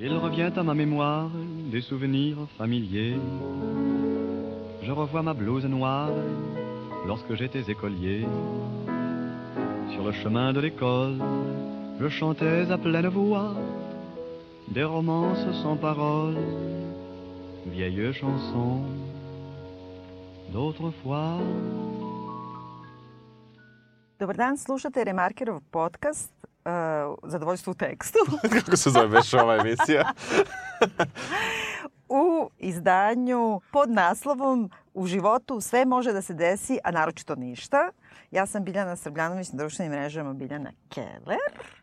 Il revient à ma mémoire des souvenirs familiers. Je revois ma blouse noire lorsque j'étais écolier. Sur le chemin de l'école, je chantais à pleine voix des romances sans paroles, vieilles chansons d'autrefois. Dan, slušate Remarkerov podcast uh, Zadovoljstvo u tekstu Kako se zove već ova emisija? u izdanju pod naslovom U životu sve može da se desi, a naročito ništa. Ja sam Biljana Srbljanović na društvenim mrežama Biljana Keller.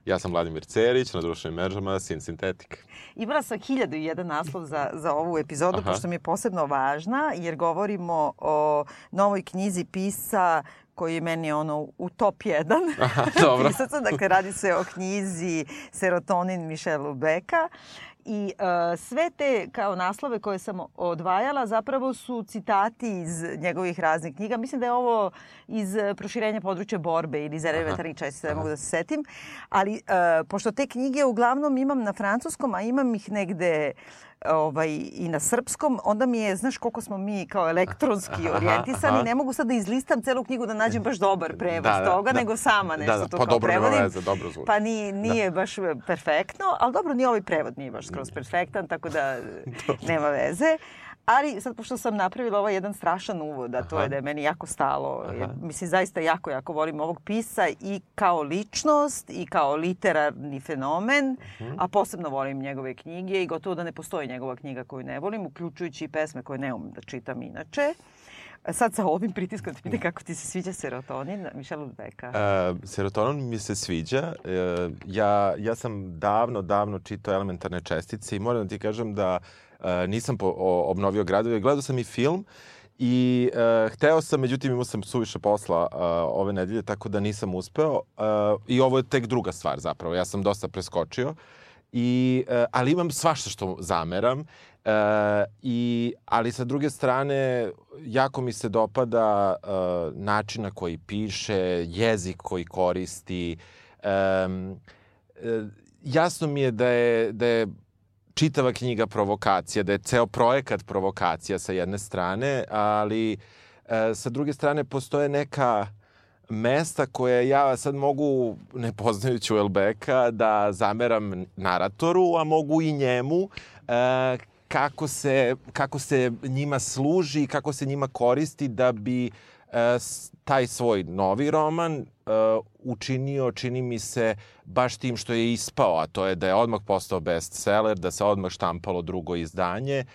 Ja sam Vladimir Cerić, na društvenim mrežama Sin Sintetik. Imala sam hiljadu i jedan naslov za, za ovu epizodu, Aha. pošto mi je posebno važna, jer govorimo o novoj knjizi pisa koji je meni ono u top 1 Aha, dobro. pisaca. Dakle, radi se o knjizi Serotonin Michelle Beka. I uh, sve te kao naslove koje sam odvajala zapravo su citati iz njegovih raznih knjiga. Mislim da je ovo iz proširenja područja borbe ili iz elementarnih čestica, ne mogu da se setim. Ali uh, pošto te knjige uglavnom imam na francuskom, a imam ih negde ovaj, i na srpskom, onda mi je, znaš koliko smo mi kao elektronski orijentisani, ne mogu sad da izlistam celu knjigu da nađem baš dobar prevod da, da, toga, da, nego sama nešto da, da, to pa kao dobro prevodim. Veze, dobro zvuči. Pa ni, nije da. baš perfektno, ali dobro, ni ovaj prevod nije baš skroz perfektan, tako da nema veze. Ali sad, pošto sam napravila ovaj jedan strašan uvod, a to Aha. je da je meni jako stalo, jer, mislim, zaista jako, jako volim ovog pisa i kao ličnost i kao literarni fenomen, uh. -huh. a posebno volim njegove knjige i gotovo da ne postoji njegova knjiga koju ne volim, uključujući i pesme koje ne umem da čitam inače. Sad sa ovim pritiskom da pita kako ti se sviđa serotonin, Mišel Beka. Uh, serotonin mi se sviđa. Uh, ja, ja sam davno, davno čitao elementarne čestice i moram da ti kažem da nisam po, o, obnovio gradove. Gledao sam i film i uh, hteo sam, međutim imao sam suviše posla uh, ove nedelje, tako da nisam uspeo. Uh, I ovo je tek druga stvar zapravo. Ja sam dosta preskočio. I, uh, ali imam svašta što zameram. Uh, i, ali sa druge strane, jako mi se dopada uh, način na koji piše, jezik koji koristi. Um, uh, jasno mi je da je, da je čitava knjiga provokacija, da je ceo projekat provokacija sa jedne strane, ali e, sa druge strane postoje neka mesta koje ja sad mogu, ne poznajući Elbeka, da zameram naratoru, a mogu i njemu, e, kako se, kako se njima služi, kako se njima koristi da bi taj svoj novi roman uh, učinio, čini mi se, baš tim što je ispao, a to je da je odmah postao bestseller, da se odmah štampalo drugo izdanje.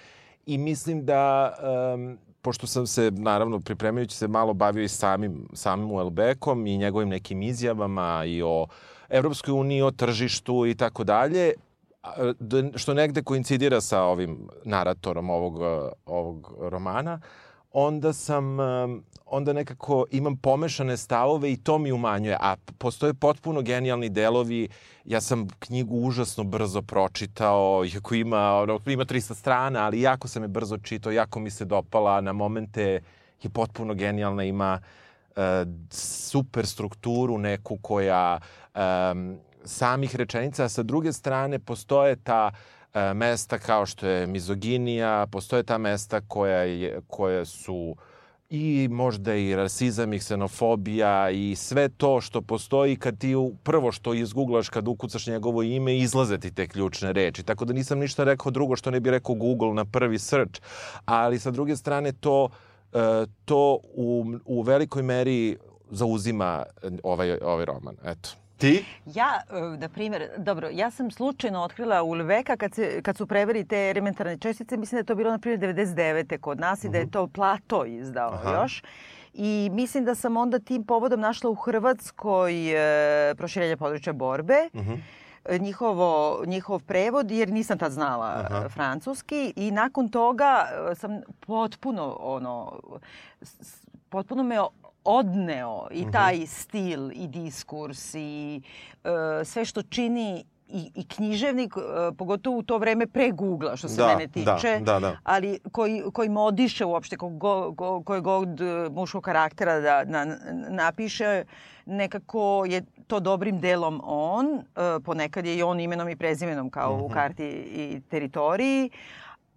I mislim da um, pošto sam se, naravno, pripremajući se malo bavio i samim, samim Uelbekom i njegovim nekim izjavama i o Evropskoj uniji, o tržištu i tako dalje, što negde koincidira sa ovim naratorom ovog, ovog romana, onda sam onda nekako imam pomešane stavove i to mi umanjuje. A postoje potpuno genijalni delovi. Ja sam knjigu užasno brzo pročitao, iako ima, ono, ima 300 strana, ali jako sam je brzo čitao, jako mi se dopala. Na momente je potpuno genijalna, ima uh, super strukturu neku koja um, samih rečenica, a sa druge strane postoje ta uh, mesta kao što je mizoginija, postoje ta mesta koja, je, koja su uh, i možda i rasizam i ksenofobija i sve to što postoji kad ti prvo što izguglaš kad ukucaš njegovo ime izlaze ti te ključne reči. Tako da nisam ništa rekao drugo što ne bi rekao Google na prvi search. Ali sa druge strane to, e, to u, u velikoj meri zauzima ovaj, ovaj roman. Eto. Ti? Ja, e, na primjer, dobro, ja sam slučajno otkrila u Lveka kad, se, kad su preveli te elementarne čestice, mislim da je to bilo, na primjer, 99. kod nas i da je mhm. to Plato izdao Aha. još. I mislim da sam onda tim povodom našla u Hrvatskoj e, proširenje područja borbe. Uh mhm. -huh njihovo, njihov prevod, jer nisam tad znala Aha. francuski i nakon toga e, sam potpuno ono potpuno me odneo i mhm. taj stil i diskurs i uh, sve što čini i, i književnik, uh, pogotovo u to vreme pre Google-a, što se Da, mene da, tiče, da, da. ali koji, koji modiše uopšte, ko, go, go, koje god uh, muškog karaktera da, da napiše, nekako je to dobrim delom on, uh, ponekad je i on imenom i prezimenom kao mm -hmm. u Mhm. karti i teritoriji,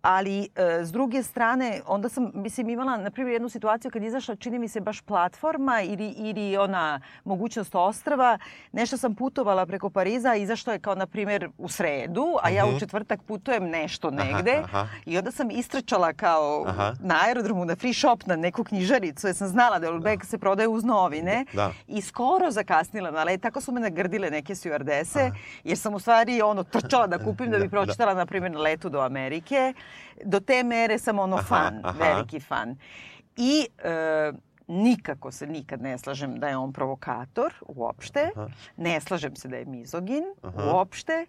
ali e, s druge strane, onda sam, mislim, imala, na primjer, jednu situaciju kad izašla, čini mi se, baš platforma ili, ili ona mogućnost ostrava. Nešto sam putovala preko Pariza, izašlo je kao, na primjer, u sredu, a ja u četvrtak putujem nešto negde. Mhm. aha. I onda sam istračala kao Aha. na aerodromu na free shop na neku knjižaricu, jer sam znala da Ulbeck se prodaje uz novine. Da. I skoro zakasnila na let. Tako su me nagrdile neke stewardese, jer sam u stvari ono trčala da kupim da bi pročitala, na primjer, na letu do Amerike. Do te mere sam ono Aha, fan, aha. veliki fan. I e, nikako se nikad ne slažem da je on provokator, uopšte. Ne slažem se da je mizogin, uopšte.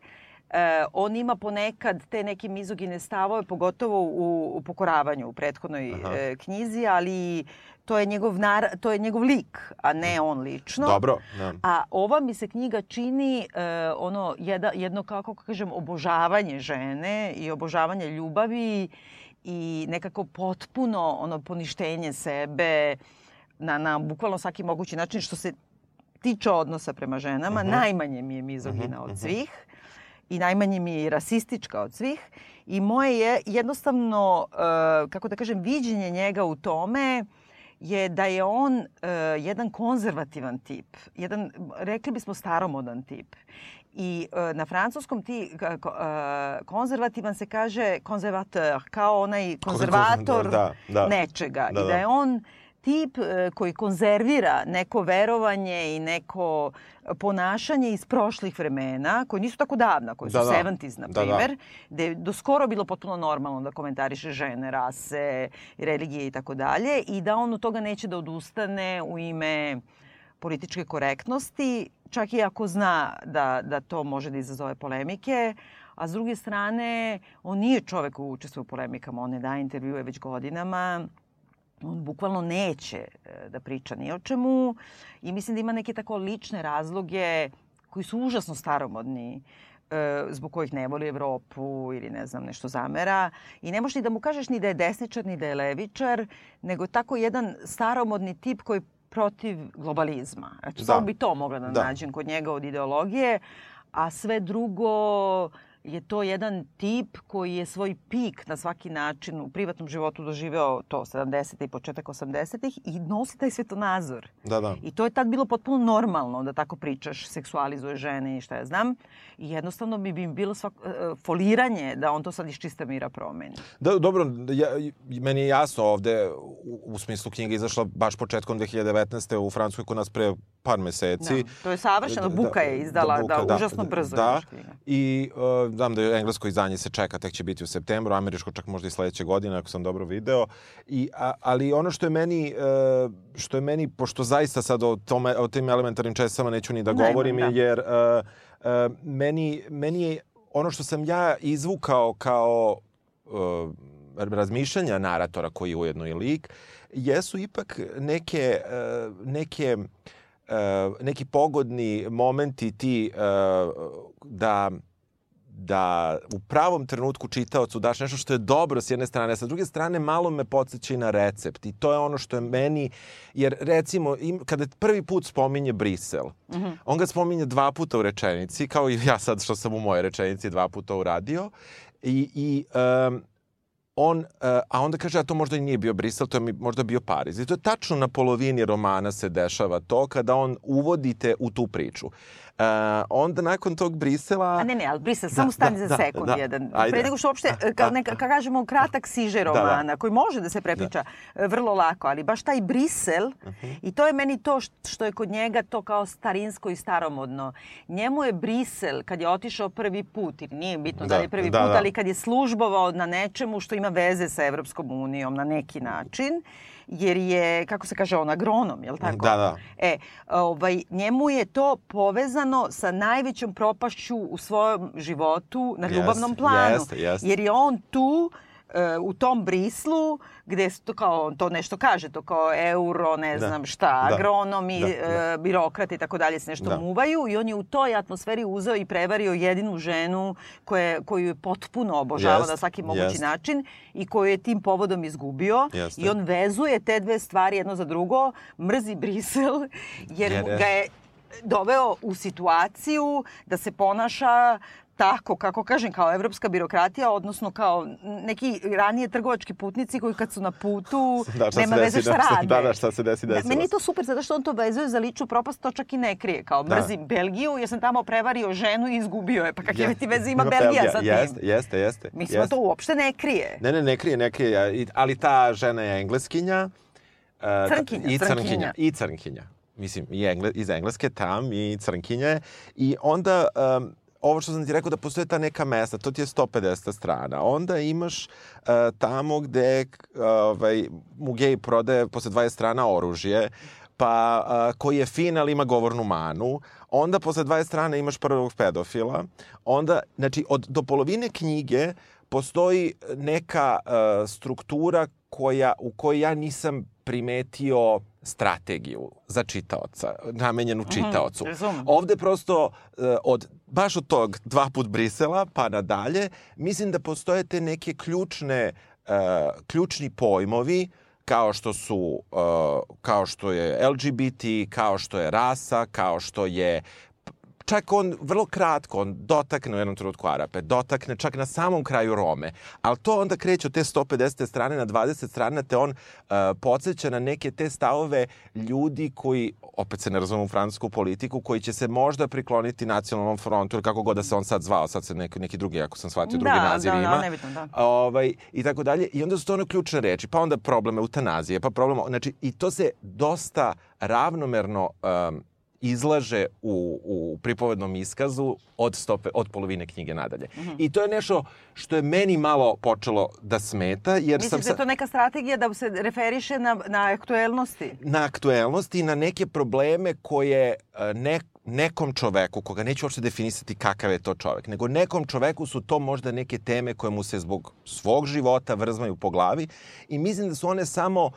E, on ima ponekad te neke mizogine stavove, pogotovo u, u pokoravanju u prethodnoj e, knjizi, ali to je njegov, nar, to je njegov lik, a ne on lično. Dobro, da. A ova mi se knjiga čini e, ono jedna, jedno kako kažem obožavanje žene i obožavanje ljubavi i nekako potpuno ono poništenje sebe na, na bukvalno svaki mogući način što se tiče odnosa prema ženama. Mhm. Najmanje mi je mizogina od svih i najmanje mi je i rasistička od svih. I moje je jednostavno, e, kako da kažem, viđenje njega u tome je da je on e, jedan konzervativan tip, jedan, rekli bismo, staromodan tip. I e, na francuskom ti e, konzervativan se kaže konzervateur, kao onaj konzervator da, da. nečega. Da, I da da. je on tip e, koji konzervira neko verovanje i neko ponašanje iz prošlih vremena, koji nisu tako davna, koji su Da, da. 70s, na Da, da. primer, gde je do skoro bilo potpuno normalno da komentariše žene, rase, religije i tako dalje i da on od toga neće da odustane u ime političke korektnosti, čak i ako zna da, da to može da izazove polemike, a s druge strane, on nije čovek koji učestvuje u polemikama, on ne daje intervjue već godinama, on bukvalno neće e, da priča ni o čemu i mislim da ima neke tako lične razloge koji su užasno staromodni e, zbog kojih ne voli Evropu ili ne znam nešto zamera i ne možeš ni da mu kažeš ni da je desničar ni da je levičar nego tako jedan staromodni tip koji protiv globalizma. Eto, Da. samo bi to mogla da, Da. nađem kod njega od ideologije, a sve drugo je to jedan tip koji je svoj pik na svaki način u privatnom životu doživeo to 70. i početak 80. i nosi taj svetonazor. Da, da. I to je tad bilo potpuno normalno da tako pričaš, seksualizuje žene i šta ja znam. I jednostavno bi bi bilo svak, e, foliranje da on to sad iz čista mira promeni. Da, dobro, ja, meni je jasno ovde, u, u smislu knjiga izašla baš početkom 2019. u Francuskoj kod nas pre par meseci. Da. To je savršeno. Da, Buka da, je izdala da, Buka, da, užasno brzo Da, knjiga. i uh, znam da je englesko izdanje se čeka, tek će biti u septembru, američko čak možda i sledeće godine, ako sam dobro video. I, a, ali ono što je meni, uh, što je meni, pošto zaista sad o, tome, o tim elementarnim česama neću ni da Nema, govorim, da. jer uh, uh, meni, meni je ono što sam ja izvukao kao razmišljanja naratora koji je ujedno i lik, jesu ipak neke, neke neki pogodni momenti ti da da u pravom trenutku čitaocu daš nešto što je dobro s jedne strane, a sa druge strane malo me podsjeća i na recept i to je ono što je meni, jer recimo im, kada prvi put spominje Brisel, mm -hmm. on ga spominje dva puta u rečenici, kao i ja sad što sam u mojoj rečenici dva puta uradio i, i um, on, uh, a onda kaže, a to možda i nije bio Brisel, to je mi možda bio Pariz. I to je tačno na polovini romana se dešava to kada on uvodite u tu priču. Uh, onda nakon tog Brisela... A ne, ne, ali Brisel, samo stani da, za da, sekund da. jedan. Ajde. Pre nego što uopšte, kao neka, ka kažemo, kratak siže romana, da. koji može da se prepriča e, vrlo lako, ali baš taj Brisel, i to je meni to št- što je kod njega to kao starinsko i staromodno. Njemu je Brisel, kad je otišao prvi put, ili nije bitno da, Da, li je prvi da, put, da. ali kad je službovao na nečemu što ima veze sa Evropskom unijom na neki način, jer je, kako se kaže, on agronom, je li tako? Da, da. E, ovaj, njemu je to povezano sa najvećom propašću u svojom životu na ljubavnom planu. jeste, jeste. Jer je on tu e, u tom brislu gde to kao to nešto kaže to kao euro ne Da. znam šta Da. agronomi Da, e, da. birokrati i tako dalje se nešto Da. muvaju i on je u toj atmosferi uzeo i prevario jedinu ženu koje, koju je potpuno obožavao Jest, na svaki mogući jest. način i koju je tim povodom izgubio Jeste. i on vezuje te dve stvari jedno za drugo mrzi Brisel jer, Jer ga je doveo u situaciju da se ponaša tako, kako kažem, kao evropska birokratija, odnosno kao neki ranije trgovački putnici koji kad su na putu Da, nema veze desi, šta da, rade. da, da, šta se desi, Da, desilo meni je to super zato što on to vezuje za ličnu propast, to čak i ne krije. Kao Da. mrzim Belgiju jer sam tamo prevario ženu i izgubio je. Pa kakve Je- ti veze ima Belgija sa tim? Jeste, jeste, jeste. Mislim, jeste. to uopšte ne krije. Ne, ne, ne krije, ne krije, ja, ali ta žena je engleskinja. uh, Crnkinja, I crnkinja. crnkinja. I crnkinja. Mislim, i engle, iz engleske tam i crnkinja je. I onda, um, ovo što sam ti rekao da postoje ta neka mesta, to ti je 150 strana. Onda imaš uh, tamo gde uh, ovaj, mu gej prodaje posle 20 strana oružje, pa uh, koji je fin, ali ima govornu manu. Onda posle 20 strana imaš prvog pedofila. Onda, znači, od, do polovine knjige postoji neka uh, struktura koja, u kojoj ja nisam primetio strategiju za čitaoca, namenjenu čitaocu. razumem. Ovde prosto uh, od, baš od tog dva put Brisela pa nadalje, mislim da postoje te neke ključne, uh, ključni pojmovi kao što su uh, kao što je LGBT, kao što je rasa, kao što je čak on vrlo kratko, on dotakne u jednom trenutku Arape, dotakne čak na samom kraju Rome, ali to onda kreće od te 150 strane na 20 strana, te on uh, podsjeća na neke te stavove ljudi koji, opet se ne razumu u francusku politiku, koji će se možda prikloniti nacionalnom frontu ili kako god da se on sad zvao, sad se neki, neki drugi, ako sam shvatio, drugi Da, naziv da, da, ima. nebitno, da. Ovaj, I tako dalje. I onda su to one ključne reči. Pa onda problem eutanazije, pa problem... Znači, i to se dosta ravnomerno um, izlaže u, u pripovednom iskazu od, stope, od polovine knjige nadalje. Mhm. I to je nešto što je meni malo počelo da smeta, jer sam Misliš da je to neka strategija da se referiše na, na aktuelnosti? na aktuelnosti i na neke probleme koje e, ne, nekom čoveku, koga neću uopšte definisati kakav je to čovek, nego nekom čoveku su to možda neke teme koje mu se zbog svog života vrzmaju po glavi i mislim da su one samo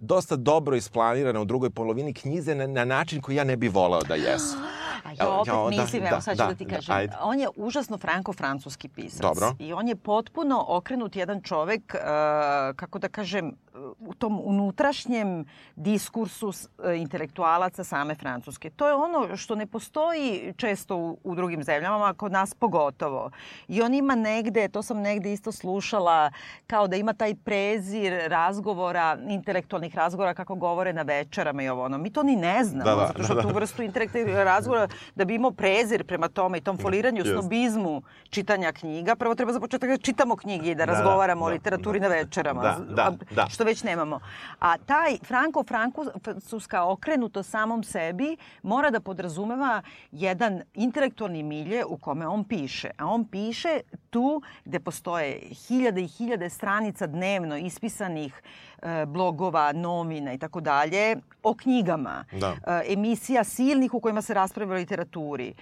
dosta dobro isplanirane u drugoj polovini knjize na, na način koji ja ne bi voleo da jesu. A ja opet ja, da, mislim, evo da, sad ću da, da, ti da, kažem. ajde. on je užasno franko-francuski pisac. Dobro. I on je potpuno okrenut jedan čovek, uh, kako da kažem, uh, u tom unutrašnjem diskursu uh, intelektualaca same Francuske. To je ono što ne postoji često u, u drugim zemljama, a kod nas pogotovo. I on ima negde, to sam negde isto slušala, kao da ima taj prezir razgovora, intelektualnih razgovora kako govore na večerama i ovo ono. Mi to ni ne znamo, Da, da, zato što da, da. tu vrstu intelektualnih razgovora da bi imao prezir prema tome i tom foliranju, Jest. snobizmu čitanja knjiga, prvo treba za početak da čitamo knjige i da, Da, razgovaramo o da, literaturi da. na večerama, Da, da, da. što već nemamo. A taj franko-francuska okrenuto samom sebi mora da podrazumeva jedan intelektualni milje u kome on piše. A on piše tu gde postoje hiljade i hiljade stranica dnevno ispisanih e, blogova, novina i tako dalje o knjigama. Da. E, emisija silnih u kojima se raspravlja o literaturi, e,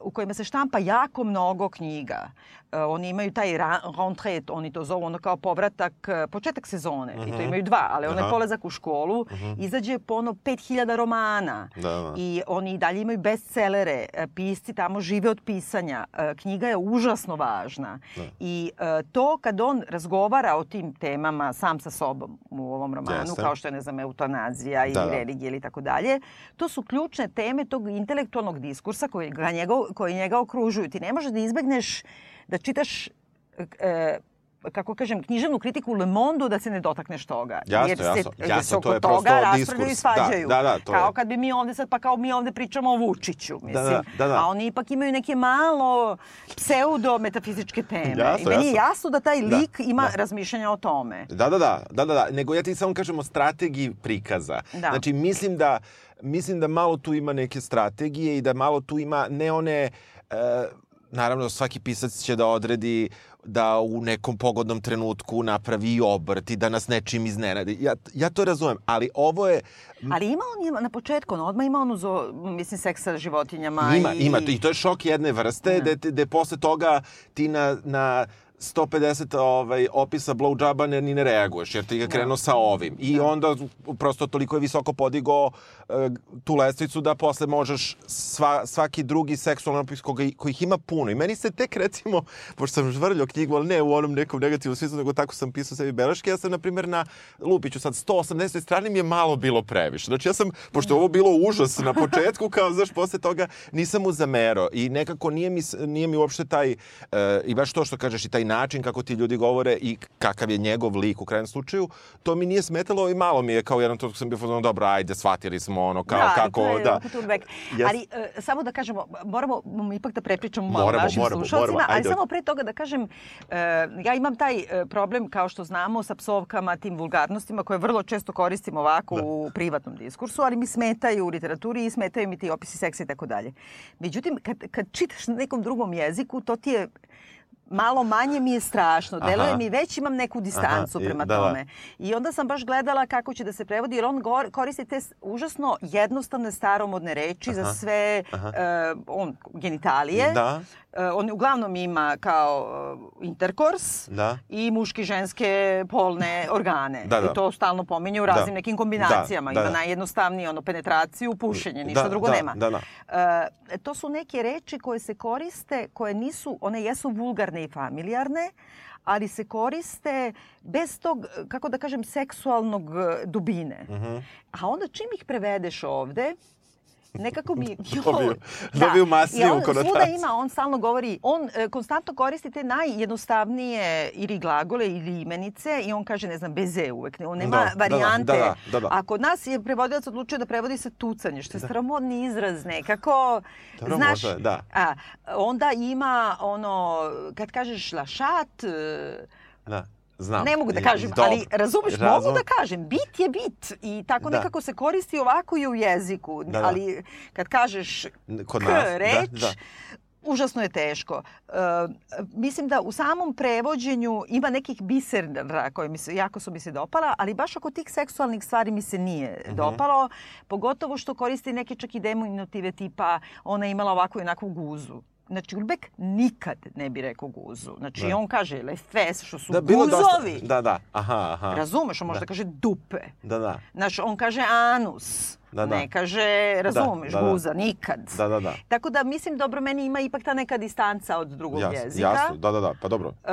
u kojima se štampa jako mnogo knjiga. E, oni imaju taj rentrée, oni to zovu ono kao povratak, e, početak sezone. I to imaju dva, ali onaj polazak u školu izađe po ono 5000 romana. Da, da. I oni i dalje imaju bestsellere. E, Pisci tamo žive od pisanja. Knjiga je užasno važna. I e, to kad on razgovara o tim temama sam sa sobom u ovom romanu, Jeste. kao što je, ne znam, eutanazija ili Da, da. religija ili tako dalje, to su ključne teme tog intelektualnog diskursa koji, ga njega, koji njega okružuju. Ti ne možeš da izbegneš da čitaš e, kako kažem, književnu kritiku Le Monde da se ne dotakneš toga. Jasno, jer se, jasno. jer Jasno, to je prosto toga raspravljaju i svađaju. Da, da, da, to kao je. kad bi mi ovde sad, pa kao mi ovde pričamo o Vučiću, mislim. da, da, da. A oni ipak imaju neke malo pseudo metafizičke teme. Jasno, I meni je jasno. jasno da taj Da, lik ima da. razmišljanja o tome. Da, da, da, da, da, da. Nego ja ti samo kažem o strategiji prikaza. Da. Znači, mislim da, mislim da malo tu ima neke strategije i da malo tu ima ne one... E, naravno, svaki pisac će da odredi da u nekom pogodnom trenutku napravi obrt i da nas nečim iznenadi. Ja, ja to razumem, ali ovo je... Ali ima on na početku, on odmah ima onu, zo, mislim, seks sa životinjama. Ima, i, ima. I to je šok jedne vrste, Da. gde, gde posle toga ti na, na 150 ovaj, opisa blowjaba ne, ni ne reaguješ, jer ti ga krenuo sa ovim. I onda prosto toliko je visoko podigao e, tu lestvicu da posle možeš sva, svaki drugi seksualni opis koga, kojih ima puno. I meni se tek recimo, pošto sam žvrljao knjigu, ali ne u onom nekom negativnom smislu, nego tako sam pisao sebi beleške, ja sam, na primjer, na Lupiću sad 180 strani mi je malo bilo previše. Znači ja sam, pošto je ovo bilo užas na početku, kao, znaš, posle toga nisam mu zamerao i nekako nije mi, nije mi uopšte taj, e, i baš to što kažeš, i taj način kako ti ljudi govore i kakav je njegov lik u krajnjem slučaju, to mi nije smetalo i malo mi je kao jedan to sam bio fazon, dobro, ajde, shvatili smo ono, kao da, kako, je da. Yes. Ali uh, samo da kažemo, moramo ipak da prepričamo malo moramo, našim moramo, slušalcima, moramo, ali samo pre toga da kažem, uh, ja imam taj uh, problem, kao što znamo, sa psovkama, tim vulgarnostima koje vrlo često koristim ovako da. u privatnom diskursu, ali mi smetaju u literaturi i smetaju mi ti opisi seksa i tako dalje. Međutim, kad, kad čitaš na nekom drugom jeziku, to ti je malo manje mi je strašno. Deluje mi već imam neku distancu Aha, prema da, tome. I onda sam baš gledala kako će da se prevodi, jer on gor, koristi te užasno jednostavne staromodne reči Aha. za sve uh, on, genitalije. Da. Uh, on uglavnom ima kao uh, interkors Da. i muški ženske polne organe. Da, da. I to stalno pominje u raznim Da. nekim kombinacijama. Da, da, Ima da. najjednostavnije ono, penetraciju, pušenje, ništa Da, drugo da, nema. da, da. Uh, to su neke reči koje se koriste, koje nisu, one jesu vulgarne i familijarne, ali se koriste bez tog, kako da kažem, seksualnog eh, dubine. Mhm. A onda čim ih prevedeš ovde, nekako mi... Jo, Dobiju- dobiju masniju on svuda konotaciju. ima, on stalno govori, on e, konstantno koristi te najjednostavnije ili glagole ili imenice i on kaže, ne znam, beze uvek. On nema Da, da, da, varijante. da, da, da. A kod nas je prevodilac odlučio da prevodi sa tucanje, što je staromodni izraz nekako. Dobro, znaš, možda da. A, onda ima ono, kad kažeš lašat, Da. Znam. ne mogu da kažem, dobro. ali razumeš, Razum- mogu da kažem, bit je bit i tako Da. nekako se koristi ovako i u jeziku, Da, da. ali kad kažeš Kod k nas, da, reč, da. užasno je teško. E, mislim da u samom prevođenju ima nekih bisera koje mi se, jako su mi se dopala, ali baš oko tih seksualnih stvari mi se nije Mhm. dopalo, pogotovo što koristi neke čak i deminutive tipa ona je imala ovakvu i onakvu guzu. Znači, Ulbek nikad ne bi rekao guzu. Znači, Da. on kaže lefes, što su Da, guzovi. dosta. Da, da. Aha, aha. Razumeš, on može da. Da. kaže dupe. Da, da. Znaš, on kaže anus. Da, da. Ne kaže, razumeš, da, da. guza, nikad. Da, da, da. Tako da mislim, dobro, meni ima ipak ta neka distanca od drugog Jasno, jezika. jasno, da, da, da, pa dobro. E,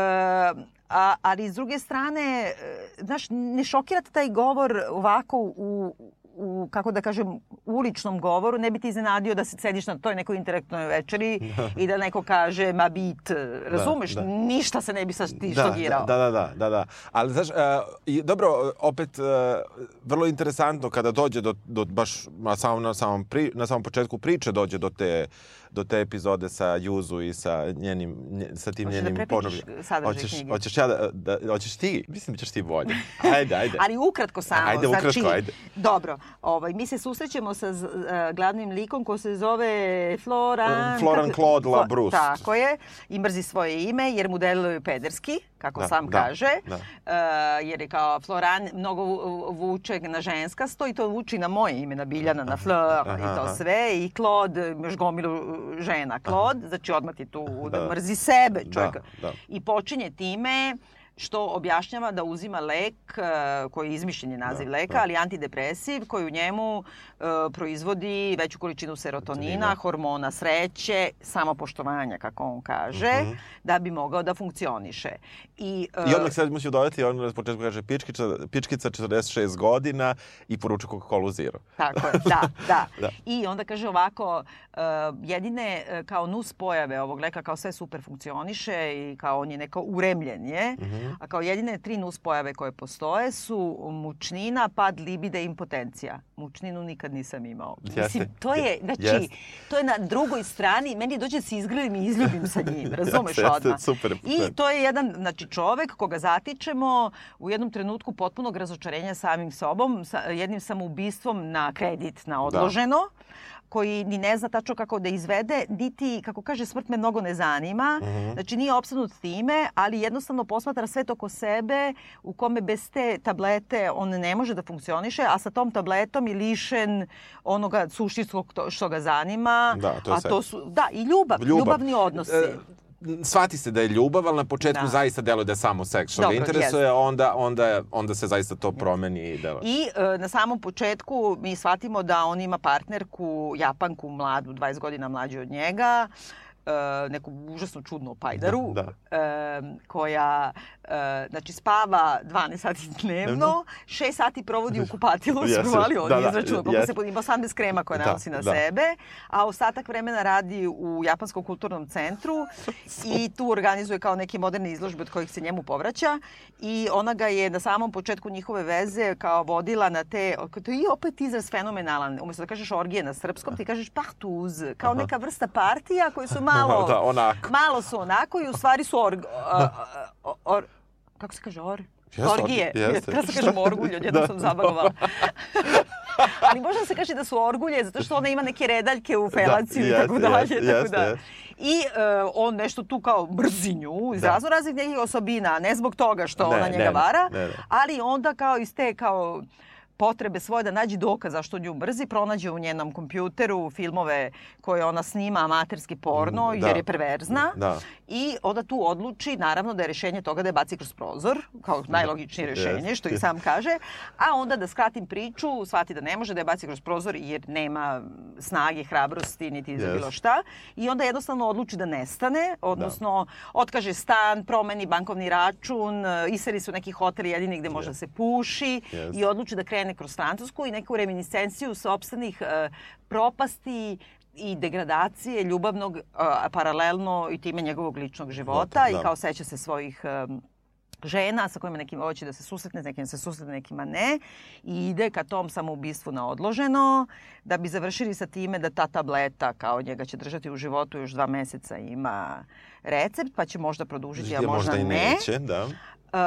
a, ali s druge strane, e, znaš, ne šokirate taj govor ovako u, u, kako da kažem, uličnom govoru, ne bi ti iznenadio da se sediš na toj nekoj intelektnoj večeri i da neko kaže, ma bit, razumeš, da. ništa se ne bi sa ti Da, štogirao. da, da, da, da, da. Ali, znaš, uh, i, dobro, opet, uh, vrlo interesantno kada dođe do, do baš na samom, na, samom pri, na samom početku priče dođe do te, do te epizode sa Juzu i sa njenim, nje, sa tim Hoćeš da njenim sadržaj Hoćeš, knjige? hoćeš ja da, da, hoćeš ti? Mislim da ćeš ti bolje. Ajde, ajde. Ali ukratko samo. Ajde, ukratko, znači, ajde. Dobro, ovaj, mi se susrećemo sa e, glavnim likom ko se zove Floran... Floran kako- Claude Labrousse. Tako je. I mrzi svoje ime jer mu deluje pederski, kako Da, sam da, kaže. da. E, jer je kao Floran mnogo vu- vuče na ženskasto i to vuči na moje ime, na Biljana, na Flor aha, i to sve. I Claude, još gomilu žena. Claude, znači odmah ti tu da, Da. mrzi sebe Da, čovjeka. da. I počinje time što objašnjava da uzima lek e, koji je izmišljen naziv Da, leka, da. ali antidepresiv koji u njemu e, proizvodi veću količinu serotonina, Serotonina. hormona sreće, samopoštovanja kako on kaže, Mhm. da bi mogao da funkcioniše. I, e, I odmah sad musio dodati, on na početku kaže pičkica, pičkica 46 godina i poručuje Coca-Cola Zero. Tako je, da, da. Da. I onda kaže ovako, uh, jedine uh, kao nus pojave ovog leka kao sve super funkcioniše i kao on je neko uremljen je, Mhm. a kao jedine tri nus pojave koje postoje su mučnina, pad libide i impotencija. Mučninu nikad nisam imao. Jeste. Mislim, to je, znači, Jeste. to je na drugoj strani, meni dođe da se izgrlim i izljubim sa njim, razumeš Jeste, odmah. super, I to je jedan, znači čovek koga zatičemo u jednom trenutku potpunog razočarenja samim sobom, sa jednim samoubistvom na kredit, na odloženo, koji ni ne zna tačno kako da izvede, niti, kako kaže, smrt me mnogo ne zanima. Mhm. Znači nije opsadnut time, ali jednostavno posmatra svet oko sebe u kome bez te tablete on ne može da funkcioniše, a sa tom tabletom je lišen onoga suštinskog to- što ga zanima. Da, to je a to su, da, i ljubav, Ljubav. ljubavni odnosi. E, shvati se da je ljubav, ali na početku Da. zaista deluje da je samo seks. Što ga interesuje, onda, onda, onda se zaista to promeni i da... I e, na samom početku mi shvatimo da on ima partnerku, Japanku mladu, 20 godina mlađu od njega, e, neku užasno čudnu pajdaru, Da, e, koja e, znači, spava 12 sati dnevno, Dnevno. 6 sati provodi u kupatilu, yes, provali on Da, da, da, izračuna koliko jeste. se pod- ima 18 krema koje Da, nanosi na da. sebe, a ostatak vremena radi u Japanskom kulturnom centru i tu organizuje kao neke moderne izložbe od kojih se njemu povraća i ona ga je na samom početku njihove veze kao vodila na te, to je i opet izraz fenomenalan, umesto da kažeš orgije na srpskom, ti kažeš partuz, kao neka vrsta partija koji su malo, Da, onako. malo su onako i u stvari su org, a, a, or, kako se kaže or? Jeste, Orgije. orgi- jeste. Kada se kažem orgulj, odjednom Da. sam zabagovala. Ali možda da se kaže da su orgulje, zato što ona ima neke redaljke u felaciju i jeste, tako dalje. jeste, tako jeste, da. jeste. I e, on nešto tu kao mrzi nju iz Da. razno raznih nekih osobina, ne zbog toga što Ne, ona njega ne, vara, ne, ne. ali onda kao iz te kao potrebe svoje da nađe dokaz zašto nju mrzi, pronađe u njenom kompjuteru filmove koje ona snima amaterski porno Mm, da. jer je perverzna Da. i onda tu odluči naravno da je rešenje toga da je baci kroz prozor, kao najlogičnije rešenje, što i sam kaže, a onda da skratim priču, shvati da ne može da je baci kroz prozor jer nema snage, hrabrosti, niti za bilo šta. I onda jednostavno odluči da nestane, odnosno otkaže stan, promeni bankovni račun, iseli su neki hotel jedini gde može da se puši Jeste. i odluči da krene kroz Francusku i neku reminiscenciju sopstvenih e, propasti i degradacije ljubavnog a, paralelno i time njegovog ličnog života Da, i da. kao seća se svojih em, žena sa kojima nekim hoće da se susretne, s nekim se susretne, nekima ne i ide ka tom samoubistvu na odloženo da bi završili sa time da ta tableta kao njega će držati u životu još dva meseca ima recept pa će možda produžiti, a možda, možda i ne. neće, da. Uh,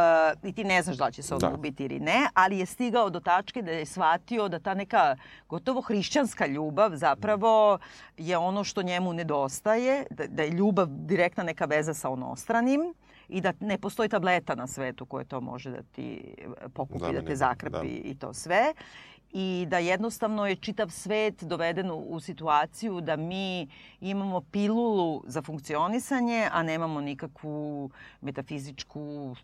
i ti ne znaš da li će se on Da. ubiti ili ne, ali je stigao do tačke da je shvatio da ta neka gotovo hrišćanska ljubav zapravo je ono što njemu nedostaje, da, da je ljubav direktna neka veza sa onostranim i da ne postoji tableta na svetu koja to može da ti pokupi, da Zameni, te zakrpi da. i to sve. I da jednostavno je čitav svet doveden u, situaciju da mi imamo pilulu za funkcionisanje, a nemamo nikakvu metafizičku,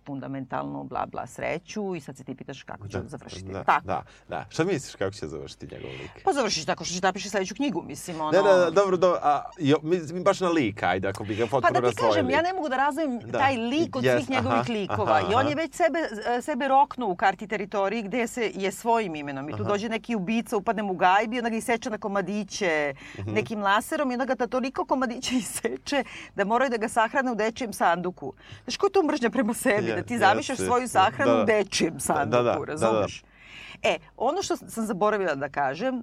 fundamentalnu, bla, bla sreću i sad se ti pitaš kako će Da, završiti. Da, Tako. da, da. Šta misliš kako će završiti njegov lik? Pa završiš tako što će napiše sledeću knjigu, mislim, ono... Ne, ne, ne, dobro, dobro, a, jo, mi, baš na lik, ajde, ako bi ga Pa potpuno da ti kažem, razdvojili. ja ne mogu da razdvojim Da. taj lik od Yes, svih njegovih aha, likova. aha, I on je već sebe, sebe roknuo u karti teritoriji gde se je svojim imenom. I tu Aha. Dođe neki ubica, upadne mu gajbi, onda ga iseče na komadiće Mhm. nekim laserom i onda ga ta toliko komadića iseče da moraju da ga sahrane u dečijem sanduku. Znaš, koja je to mržnja prema sebi? Je, da ti zamišljaš svoju sahranu Da, da. u dečijem sanduku, da, da. razumeš? E, ono što sam zaboravila da kažem,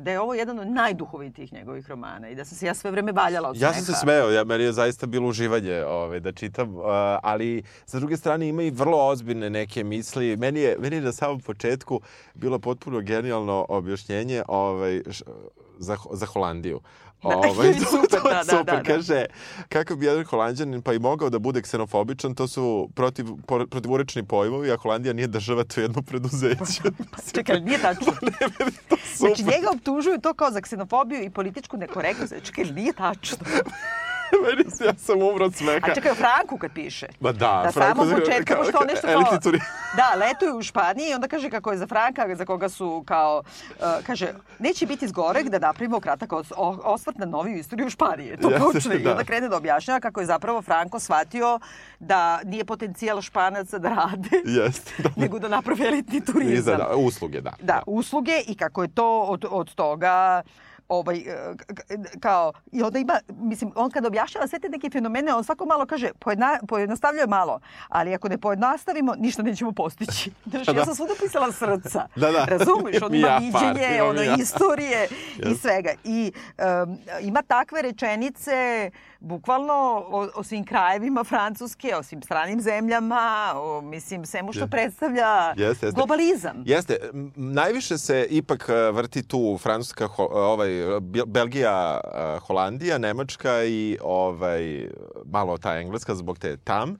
da je ovo jedan od najduhovitijih njegovih romana i da sam se ja sve vreme valjala od Ja sam se smeha. smeo, ja, meni je zaista bilo uživanje ove, da čitam, uh, ali sa druge strane ima i vrlo ozbiljne neke misli. Meni je, meni je na samom početku bilo potpuno genijalno objašnjenje ovaj, š, za, za Holandiju. Ovaj, to, Super, to da, da, super. da, da. Kaže, kako bi jedan holandjanin pa i mogao da bude ksenofobičan, to su protiv, protivurečni pojmovi, a Holandija nije država, to je jedno preduzeće. Čekaj, nije tačno. to Znači, super. njega optužuju to kao za ksenofobiju i političku nekorektnost. Čekaj, nije tačno. Meni se, ja sam umro od smeha. A čekaj, o Franku kad piše. Ma da, Na Franko početku, kao- pošto on nešto kao... Da, letuje u Španiji i onda kaže kako je za Franka, za koga su kao... Uh, kaže, neće biti zgoreg da napravimo kratak osvrt na noviju istoriju Španije. To počne i da. onda krene da objašnjava kako je zapravo Franko shvatio da nije potencijal Španaca da rade, Jeste. Da, nego da napravi elitni turizam. da, usluge, da. da, usluge i kako je to od, od toga ovaj, e, kao, i onda ima, mislim, on kad objašnjava sve te neke fenomene, on svako malo kaže, pojedna, pojednostavljuje malo, ali ako ne pojednostavimo, ništa nećemo postići. Znaš, Da, ja sam svuda pisala srca. Da, da. Razumeš, on I ima ja viđenje, par, ono, i ja. istorije i Jeste. svega. I um, ima takve rečenice, bukvalno o, o svim krajevima Francuske, o svim stranim zemljama, o, mislim, svemu što predstavlja Jeste, jeste. globalizam. Jeste, najviše se ipak e, vrti tu Francuska, ho, ovaj, Bel- Belgija, e, Holandija, Nemačka i ovaj, malo ta engleska zbog te tam,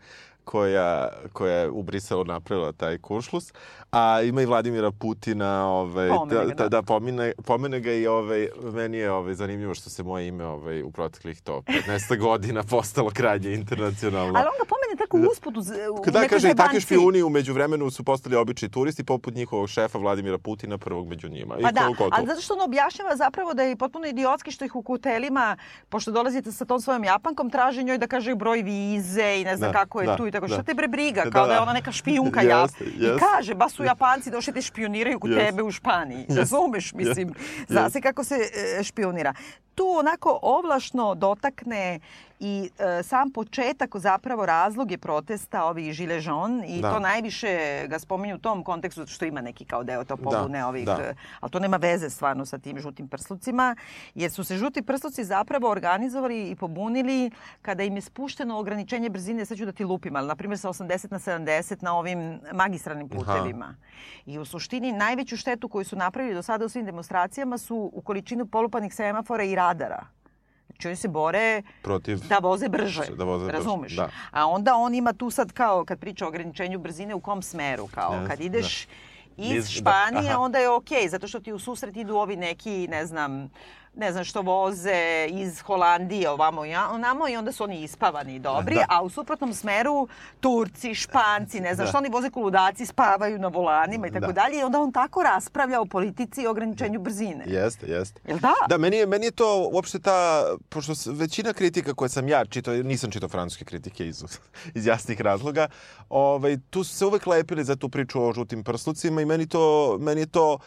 koja, koja je u Briselu napravila taj kuršlus, a ima i Vladimira Putina, ovaj, Pomene da, da, da. da pomene, pomene ga i ovaj, meni je ovaj, zanimljivo što se moje ime ovaj, u proteklih to 15 godina postalo krajnje internacionalno. Ali on ga pomene tako usput u, u Da, nekoj kaže, i takvi špijuni umeđu vremenu su postali obični turisti poput njihovog šefa Vladimira Putina, prvog među njima. I Pa da, koliko to- ali zato što on objašnjava zapravo da je potpuno idiotski što ih u hotelima, pošto dolazite sa tom svojom japankom, traže njoj da kaže broj vize i ne znam Da, kako je da, tu i tako. da. Šta te bre briga, Da, kao da, je da. ona neka špijunka Jeste, jap. I kaže, ba su Japanci došli te špioniraju kod Jeste. tebe u Španiji. Razumeš, mislim, zna se kako se e, špionira. Tu onako ovlašno dotakne i e, sam početak zapravo razloge protesta ovih žile žon i Da. to najviše ga spominju u tom kontekstu što ima neki kao deo to pobune ovih da. ali to nema veze stvarno sa tim žutim prslucima, jer su se žuti prsluci zapravo organizovali i pobunili kada im je spušteno ograničenje brzine, sad ću da ti lupim, ali na primjer sa 80 na 70 na ovim magistralnim putevima. I u suštini najveću štetu koju su napravili do sada u svim demonstracijama su u količinu polupanih semafora i radara. Znači oni se bore Protiv... da voze brže. Da voze brže, Razumeš? da. A onda on ima tu sad kao, kad priča o ograničenju brzine, u kom smeru? Kao, Jeste, kad ideš iz Iz- da, Španije, aha. onda je okej, zato što ti u susret idu ovi neki, ne znam, ne znam što voze iz Holandije ovamo i onamo i onda su oni ispavani i dobri, Da. a u suprotnom smeru Turci, Španci, ne znam Da. što oni voze koludaci, spavaju na volanima i tako Da. dalje i onda on tako raspravlja o politici i ograničenju brzine. Jeste, jeste. Jel da? Da, meni je, meni je to uopšte ta, pošto većina kritika koje sam ja čitao, nisam čitao francuske kritike iz, iz jasnih razloga, ovaj, tu su se uvek lepili za tu priču o žutim prslucima i meni, to, meni je to,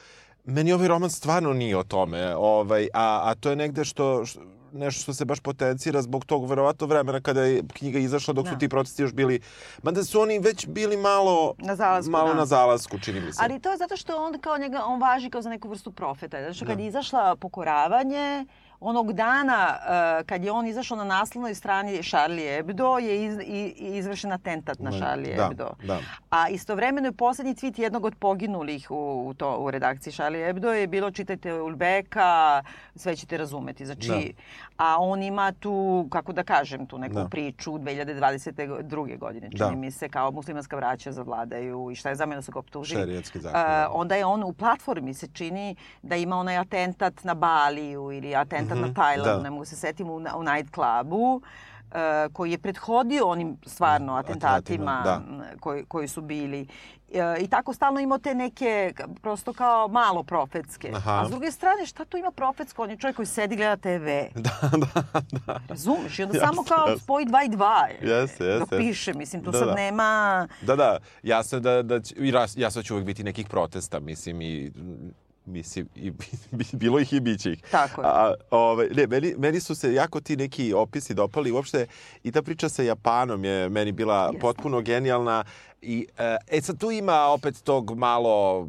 meni ovaj roman stvarno nije o tome, ovaj, a, a to je negde što, što nešto što se baš potencira zbog tog verovatno vremena kada je knjiga izašla dok su Da. ti protesti još bili, mada su oni već bili malo Na zalasku, malo da. na zalasku, čini mi se. Ali to je zato što on kao njega, on važi kao za neku vrstu profeta. Zato što kad je izašla pokoravanje, onog dana uh, kad je on izašao na naslovnoj strani Charlie Hebdo je iz, i, izvršen atentat na Da, Charlie da, Hebdo. da. A istovremeno je poslednji tweet jednog od poginulih u, u, to, u redakciji Charlie Hebdo je bilo čitajte Ulbeka, sve ćete razumeti. Znači, a on ima tu, kako da kažem, tu neku Da. priču 2022. godine, čini Da. mi se, kao muslimanska vraća zavladaju i šta je zameno su ga optužili. Zakon, da. onda je on u platformi se čini da ima onaj atentat na Baliju ili atentat na Tajlandu, da. ne mogu se setim, u, u night clubu e, koji je prethodio onim stvarno atentatima atentatima, m, koji, koji su bili. E, I tako stalno imao te neke, prosto kao malo profetske. Aha. A s druge strane, šta tu ima profetsko? On je čovjek koji sedi gleda TV. Da, da, da. Razumeš? I onda Jasno, samo kao jasno. spoji dva i dva. Jeste, jeste, Dok piše, mislim, tu Da, sad da. nema... Da, da, jasno da, da će, jasno da će uvek biti nekih protesta, mislim, i mislim, i, bilo ih i biće ih. Tako je. A, ove, ne, meni, meni su se jako ti neki opisi dopali, uopšte i ta priča sa Japanom je meni bila Jeste. potpuno genijalna. I, e, e sad tu ima opet tog malo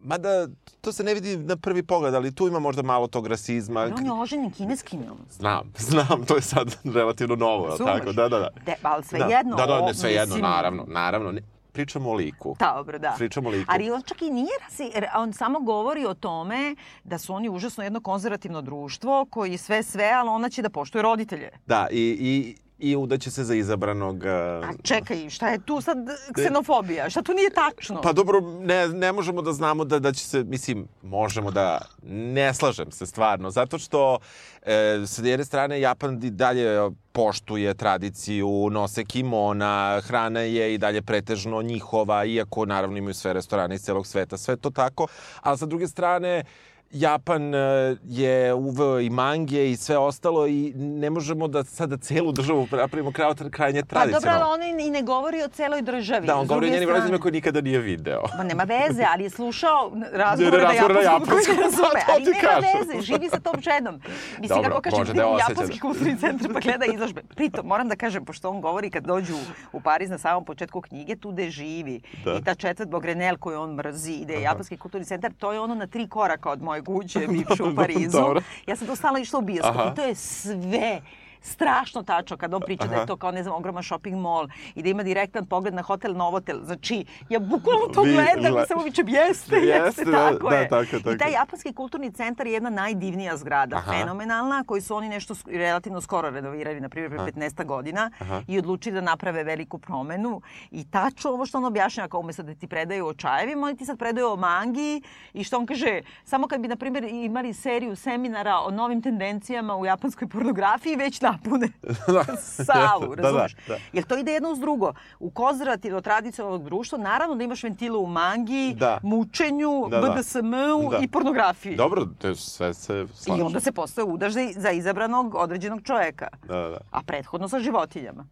Mada to se ne vidi na prvi pogled, ali tu ima možda malo tog rasizma. On je oženjen kineskinjom. Znam, znam, to je sad relativno novo, Razumeš? tako? Da, da, da. De, ali sve da. jedno. Da, da, ne, sve jedno, naravno, naravno. Ne, pričamo o liku. Dobro, da. Pričamo o liku. Ali on čak i nije rasi, on samo govori o tome da su oni užasno jedno konzervativno društvo koji sve sve, ali ona će da poštuje roditelje. Da, i, i, i udaće se za izabranog... uh, A čekaj, šta je tu sad ksenofobija? Šta tu nije tačno? Pa dobro, ne, ne možemo da znamo da, da će se, mislim, možemo da ne slažem se stvarno, zato što e, sa jedne strane Japan i dalje poštuje tradiciju, nose kimona, hrana je i dalje pretežno njihova, iako naravno imaju sve restorane iz celog sveta, sve to tako, ali sa druge strane Japan e, je uveo i mange i sve ostalo i ne možemo da sada celu državu napravimo kraj, krajnje pa dobro, tradicionalno. ali on i ne govori o celoj državi. Da, on govori o njenim roditeljima koje nikada nije video. Ma nema veze, ali je slušao razgovore na Razgovore na japanskom koji japanskom, razume. Ali nema kažem. veze, živi sa tom ženom. Mislim, Dobro, kako kažem, da osjeća japanski da- kulturni centar pa gleda izložbe. Pritom, moram da kažem, pošto on govori kad dođu u Pariz na samom početku knjige, tu gde živi. Da. I ta četvrt Bogrenel koju on mrzi, ide japanski kulturni centar, to je ono na tri koraka od moje kuće, bivše u Parizu. Ja sam tu stalno išla u bioskop i to je sve strašno tačno kad on priča da Aha. je to kao, ne znam, ogroman shopping mall i da ima direktan pogled na hotel Novotel. Znači, ja bukvalno to Vi- gledam gle- i samo vičem, jeste, jeste, Jeste, da, tako da, je. tako je, tako I taj japanski kulturni centar je jedna najdivnija zgrada, Aha. fenomenalna, koji su oni nešto relativno skoro renovirali, na primjer, pre 15 godina Aha. i odlučili da naprave veliku promenu. I tačno ovo što on objašnjava, kao umesto da ti predaju o čajevima, oni ti sad predaju o mangi i što on kaže, samo kad bi, na primjer, imali seriju seminara o novim tendencijama u japanskoj pornografiji, već napune salu, Da, da, razumeš? da. Jer to ide jedno uz drugo. U konzervativno tradicionalnog društva, naravno da imaš ventile u mangi, Da. mučenju, Da, da. BDSM-u Da. i pornografiji. Dobro, to sve se I slaže. onda se postaje udaš za, za izabranog određenog čoveka. Da, da, da. A prethodno sa životinjama.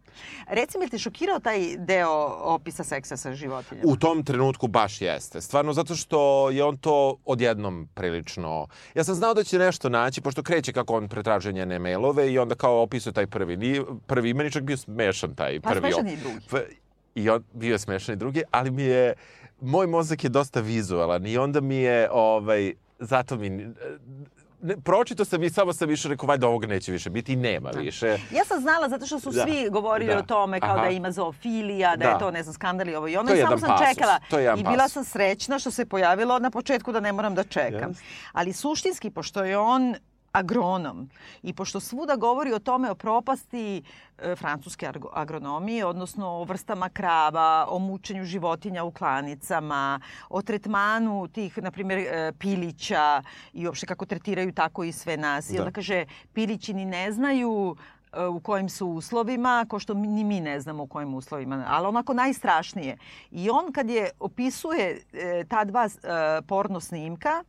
Reci mi, te šokirao taj deo opisa seksa sa životinjama? U tom trenutku baš jeste. Stvarno, zato što je on to odjednom prilično... Ja sam znao da će nešto naći, pošto kreće kako on pretražuje njene mailove i onda kao opisuje taj prvi. Nije, prvi meni čak bio smešan taj Pa prvi. smešan op- je i drugi. I on bio je smešan i drugi, ali mi je... Moj mozak je dosta vizualan i onda mi je, ovaj, zato mi... Ne, pročito sam i samo sam više rekao, valjda ovoga neće više biti i nema više. Ja sam znala zato što su Da, svi govorili da, o tome kao aha. da ima zoofilija, da, Da. je to ne znam skandal i ovo i ono To i samo sam pasus, čekala. to je I bila pasus. sam srećna što se pojavilo na početku da ne moram da čekam. Jeste. Ali suštinski, pošto je on agronom i pošto svuda govori o tome o propasti e, francuske agronomije, odnosno o vrstama krava, o mučenju životinja u klanicama, o tretmanu tih, na primjer, e, pilića i uopšte kako tretiraju tako i sve nas. I Da. onda kaže, pilići ni ne znaju e, u kojim su uslovima, ko što ni mi ne znamo u kojim uslovima, ali onako najstrašnije. I on kad je opisuje e, ta dva e, porno snimka,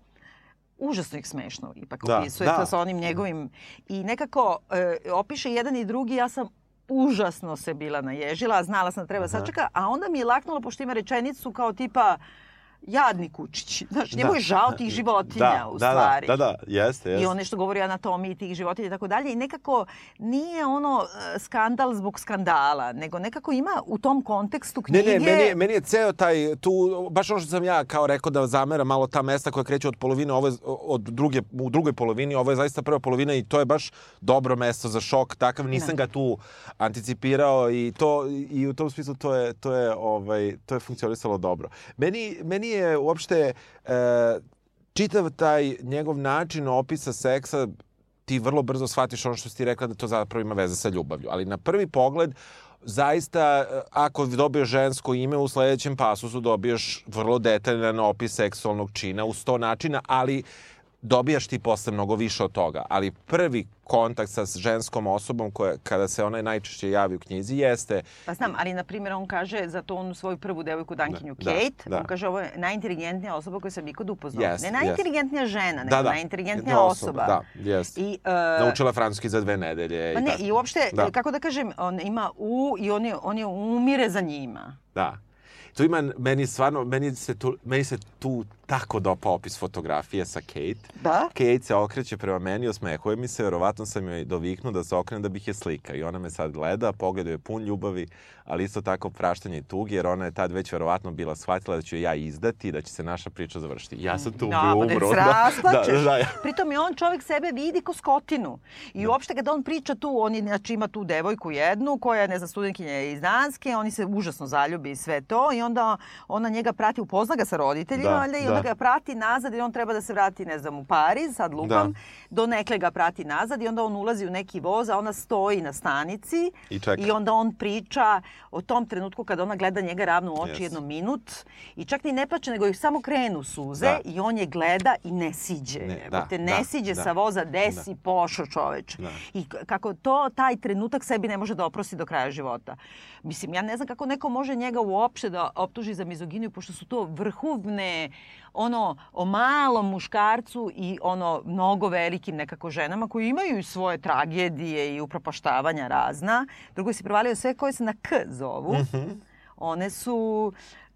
užasno ih smešno ipak Da, opisuje da. sa onim njegovim i nekako e, opiše jedan i drugi, ja sam užasno se bila naježila, znala sam da treba sačeka, a onda mi je laknulo pošto ima rečenicu kao tipa jadni kučići. Znaš, njemu je žao tih životinja da, u da, stvari. Da, da, da, jeste, jeste. I on nešto govori o anatomiji tih životinja i tako dalje. I nekako nije ono e, skandal zbog skandala, nego nekako ima u tom kontekstu Ne, knjige... ne, meni je, meni je ceo taj, tu, baš ono što sam ja kao rekao da zamera malo ta mesta koja kreće od polovine, ovo je, od druge, u drugoj polovini, ovo je zaista prva polovina i to je baš dobro mesto za šok, takav nisam Da. ga tu anticipirao i to i u tom smislu to je to je ovaj to je funkcionisalo dobro. Meni meni je uopšte e, čitav taj njegov način opisa seksa ti vrlo brzo shvatiš ono što si ti rekla da to zapravo ima veze sa ljubavlju. Ali na prvi pogled zaista, e, ako dobiješ žensko ime, u sledećem pasusu dobiješ vrlo detaljan opis seksualnog čina u sto načina, ali dobijaš ti posle mnogo više od toga. Ali prvi kontakt sa ženskom osobom koja, kada se ona najčešće javi u knjizi jeste Pa znam, ali na primjer on kaže za to onu svoju prvu devojku Dankinju Da, Kate, da. on kaže ovo je najinteligentnija osoba koju sam ikad upoznao. Jeste, ne najinteligentnija žena, nego da, da, najinteligentnija jedna osoba. Da, jeste. I, uh, Naučila francuski za dve nedelje. Pa i ne, tako. i uopšte, Da. kako da kažem, on ima u i on je, on je umire za njima. Da. Tu ima, meni stvarno, meni se tu, meni se tu tako dopao opis fotografije sa Kate. Da? Kate se okreće prema meni, osmehuje mi se, verovatno sam joj doviknuo da se okrene da bih je slika. I ona me sad gleda, pogled joj je pun ljubavi, ali isto tako praštanje i tuge, jer ona je tad već verovatno bila shvatila da ću ja izdati i da će se naša priča završiti. Ja sam tu Da, bio pa umro. rasplačeš. da, da, Pritom je on čovjek sebe vidi ko skotinu. I uopšte kada on priča tu, on je, znači, ima tu devojku jednu koja je, ne znam, studentkinja iz Danske, oni se užasno zaljubi i sve to i onda ona njega prati, upozna ga sa roditeljima, Da, valjda, i onda da. ga prati nazad i on treba da se vrati, ne znam, u Pariz, sad lupam, Da. do nekle ga prati nazad i onda on ulazi u neki voz, a ona stoji na stanici I čeka. i onda on priča o tom trenutku kada ona gleda njega ravno u oči Yes. jedno minut i čak ni ne plače, nego ih samo krenu suze Da. i on je gleda i ne siđe. Ne, da, te ne da, siđe da, sa voza, gde da. si pošao čoveč. Da. I kako to, taj trenutak sebi ne može da oprosti do kraja života. Mislim, ja ne znam kako neko može njega uopšte da optuži za mizoginiju, pošto su to vrhuvne, ono, o malom muškarcu i ono, mnogo velikim nekako ženama koji imaju i svoje tragedije i upropaštavanja razna. Drugo si prevalio sve koje se na K zovu. Mhm. One su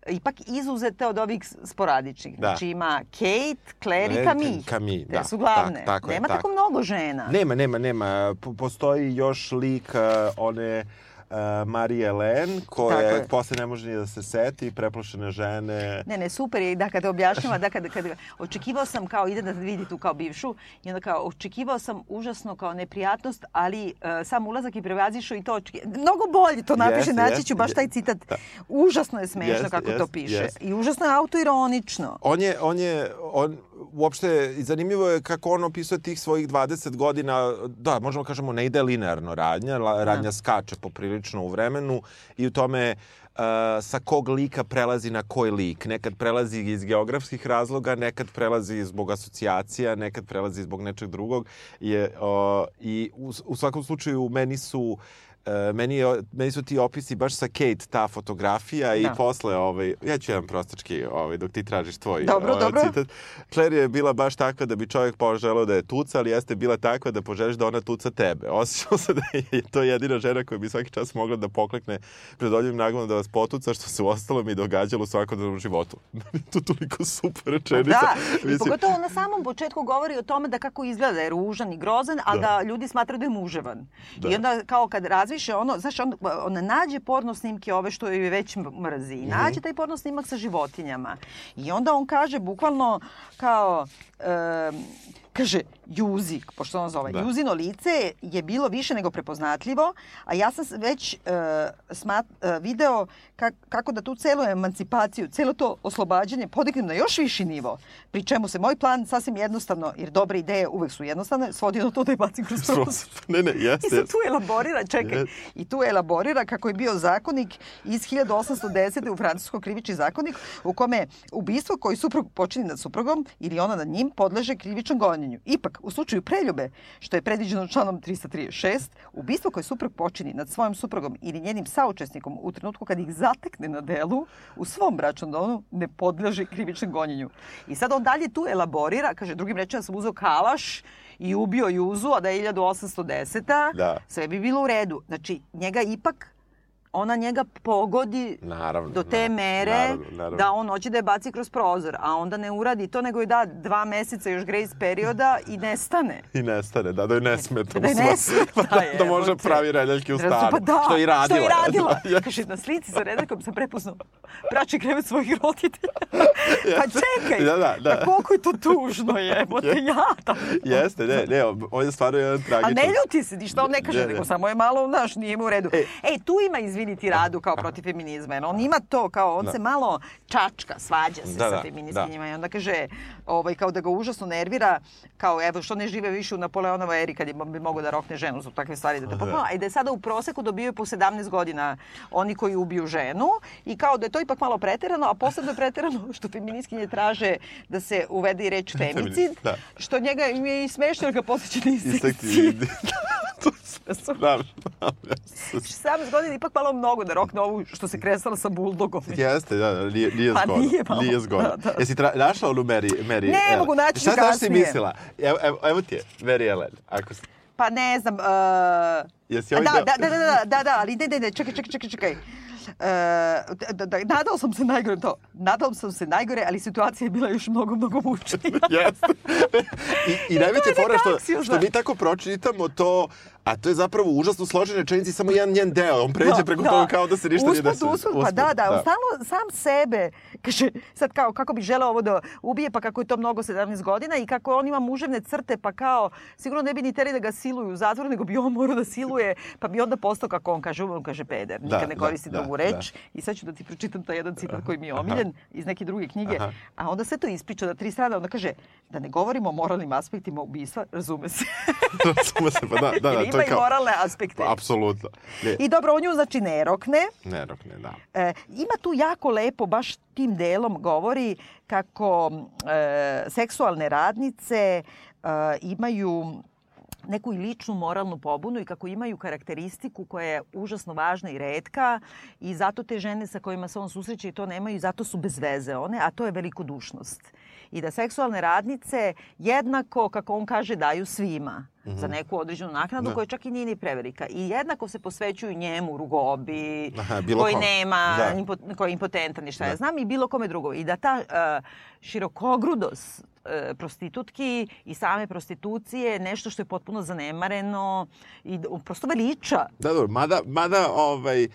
ipak izuzete od ovih sporadičnih. Da. Znači ima Kate, Claire i Camille. Camille, Te da. su glavne. Tak- tako je, Nema tako. tako mnogo žena. Nema, nema, nema. Po- Postoji još lik uh, one Marije Elen, koja je. posle ne može ni da se seti, preplašene žene. Ne, ne, super je da kada objašnjava, da kada, kada očekivao sam kao ide da vidi tu kao bivšu i onda kao očekivao sam užasno kao neprijatnost, ali uh, sam ulazak i prevazišao i to očekivao. Mnogo bolje to napiše, Jeste, naći ću baš taj citat. Užasno je smešno Jeste, kako to jeste, piše. jeste. I užasno je autoironično. On je, on je, on, uopšte, zanimljivo je kako on opisuje tih svojih 20 godina, da, možemo kažemo, ne ide linearno radnja, la- radnja skače poprilično u vremenu i u tome uh, sa kog lika prelazi na koji lik. Nekad prelazi iz geografskih razloga, nekad prelazi zbog asocijacija, nekad prelazi zbog nečeg drugog. Je, uh, I u, u svakom slučaju meni su E, meni, je, meni su ti opisi baš sa Kate, ta fotografija i Da. posle, ovaj, ja ću jedan prostački, ovaj, dok ti tražiš tvoj Dobro, ovaj, dobro. citat. Claire je bila baš takva da bi čovjek poželeo da je tuca, ali jeste bila takva da poželiš da ona tuca tebe. Osjećao se da je to jedina žena koja bi svaki čas mogla da poklekne pred oljivim nagomom da vas potuca, što se u ostalom i događalo u svakodnevnom životu. to toliko super rečenica. Da, i Mislim, pogotovo na samom početku govori o tome da kako izgleda, da je ružan i grozan, a Da. da, ljudi smatraju da je muževan. Da. I onda kao kad razviše ono, znaš, on, on nađe porno snimke ove što je već mrzi. Mhm. I nađe taj porno snimak sa životinjama. I onda on kaže bukvalno kao... em, kaže, Juzi, pošto on zove, Da. Juzino lice je bilo više nego prepoznatljivo, a ja sam već e, smat, e, video kak, kako da tu celu emancipaciju, celo to oslobađanje podignem na još viši nivo, pri čemu se moj plan sasvim jednostavno, jer dobre ideje uvek su jednostavne, svodi na to da je bacim kroz prozor. ne, ne, I jeste, sad jeste. tu elaborira, čekaj, Jes. i tu elaborira kako je bio zakonik iz 1810. u francuskom krivični zakonik u kome ubistvo koji suprug počini nad suprugom ili ona nad njim podleže krivičnom gonjenju. Ipak, u slučaju preljube, što je predviđeno članom 336, ubistvo koje suprug počini nad svojim suprugom ili njenim saučesnikom u trenutku kad ih zatekne na delu u svom bračnom domu ne podleže krivičnom gonjenju. I sad on dalje tu elaborira, kaže, drugim rečima sam uzeo kalaš i ubio Juzu, a da je 1810. Da. sve bi bilo u redu. Znači, njega ipak, ona njega pogodi Naravno. do te na- mere naravno, naravno. da on hoće da je baci kroz prozor, a onda ne uradi to, nego je da dva meseca još grace perioda i nestane. I nestane, da, da joj ne smeta. Da joj ne smeta, da, da može jebote. pravi redljake u Razum- stanu. Pa da, što je i radila. Što je i radila. Da, Kaže, na slici sa redakom sam prepoznao bračni krevet svojih roditelja. pa čekaj, Da, da, da. Pa koliko je to tužno jebote, jada. Jeste, ne, ne, on je stvarno jedan A tragičan. ne ljuti se, ništa on ne kaže, Ne, ne. nego samo je malo, znaš, nije mu u redu. E. E, tu ima, izviniti, radu kao protiv feminizma. Jer on ima to, kao, on Da. se malo čačka, svađa se Da, sa da, feministkinjima. I onda kaže, ovaj, kao da ga užasno nervira, kao, evo, što ne žive više u Napoleonovoj eri kad je, bi mogao da rokne ženu zbog takve stvari. Da te popala. I da je sada u proseku dobijaju po 17 godina oni koji ubiju ženu i kao da je to ipak malo preterano, a posebno je preterano što feministkinje traže da se uvede i reč femicid, da. što njega je i smešno jer ga posjeća na insekciju. to se... Da, da, da. 17 godina je ipak malo mnogo da rokne ovu što se kresala sa buldogom. Jeste, da, da, nije, nije Pa zgodno. nije malo. Nije zgodno. Da, da. Jesi tra... našla onu Mary, Mary Ne Ellen? mogu naći Šta znaš si mislila? Evo, evo, evo ti je, Mary Ellen. Ako si... Pa ne znam... Uh... Jesi Da, ovaj da, deo- da, da, da, da, da, ali ne, ne, ne, čekaj, čekaj, čekaj, čekaj. E, da, da, nadao sam se najgore to. Nadao sam se najgore, ali situacija je bila još mnogo, mnogo mučnija. Jeste. I, i najveća je fora što, što mi tako pročitamo to, a to je zapravo užasno složene rečenici, samo jedan njen deo. On pređe preko toga kao da se ništa nije Usput, desilo. usput, pa da, da, on stalno sam sebe, kaže, sad kao kako bi želeo ovo da ubije, pa kako je to mnogo 17 godina i kako on ima muževne crte, pa kao sigurno ne bi ni teli da ga siluju u zatvor, nego bi on morao da siluje, pa bi onda postao kako on kaže, on kaže peder, nikad Da, ne da, koristi da, drugu reč. I sad ću da ti pročitam taj jedan citat koji mi je omiljen iz neke druge knjige. Aha. A onda sve to ispriča na tri strane, onda kaže da ne govorimo o moralnim aspektima ubistva, razume se. Razume se, pa da, da, da, ima i kao... moralne aspekte. Apsolutno. Ne, I dobro, on nju znači ne rokne. ne, rok, ne, da. E, ima tu jako lepo, baš tim delom govori kako e, seksualne radnice e, imaju neku i ličnu moralnu pobunu i kako imaju karakteristiku koja je užasno važna i redka i zato te žene sa kojima se on susreće i to nemaju i zato su bez veze one, a to je velikodušnost. I da seksualne radnice jednako, kako on kaže, daju svima za neku određenu naknadu Da. koja čak i nije ni prevelika. I jednako se posvećuju njemu, rugobi, Aha, koji kome. nema, Da. impo, koji je impotentan i šta ja Da. znam i bilo kome drugom. I da ta uh, širokogrudost prostitutki i same prostitucije nešto što je potpuno zanemareno i prosto veliča. Da, dobro, mada, mada ovaj,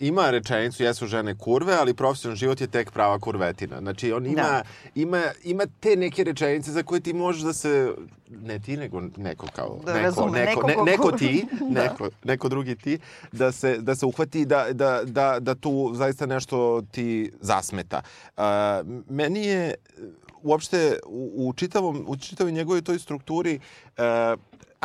ima rečenicu, jesu žene kurve, ali profesionalni život je tek prava kurvetina. Znači, on ima, Da. ima, ima te neke rečenice za koje ti možeš da se, ne ti, nego neko kao, Da neko, razume, neko, neko ne, ko- neko ti, Da. neko, neko drugi ti, da se, da se uhvati da, da, da, da tu zaista nešto ti zasmeta. Uh, meni je uopšte u, u, čitavom, u čitavoj njegovoj toj strukturi uh,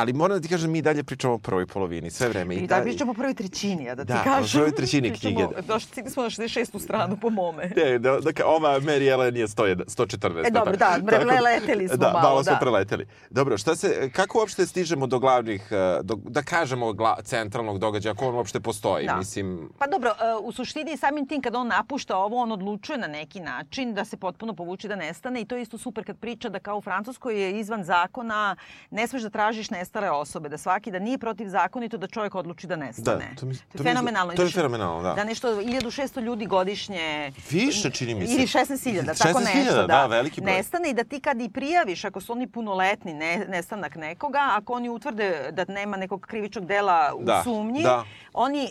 ali moram da ti kažem, mi dalje pričamo o prvoj polovini, sve vreme. I da pričamo o prvoj trećini, a da ti Da, o kažem. prvoj trećini knjige, da. Došli smo na 66. stranu po mome. Ne, da, da, ova Mary Ellen je 101, 114. E, dobro, da, Tako- preleteli smo da, malo, malo smo da. preleteli. Dobro, šta se, kako uopšte stižemo do glavnih, eh, do, da kažemo, gla, centralnog događaja, ako on uopšte postoji? Da. Mislim, Pa dobro, e, u suštini samim tim kad on napušta ovo, on odlučuje na neki način da se potpuno povuče da nestane i to je isto super kad priča da kao u Francuskoj je izvan zakona, ne smeš da tražiš nestale osobe, da svaki da nije protivzakonito da čovjek odluči da nestane. Da, to mi- to to je fenomenalno. to je Znači, fenomenalno, da. Da nešto 1600 ljudi godišnje Više, čini mi se. Ili 16.000, tako 16.000, nešto, da. da, veliki broj. Nestane i da ti kad i prijaviš, ako su oni punoletni, ne, nestanak nekoga, ako oni utvrde da nema nekog krivičnog dela u Da, sumnji, da. oni e,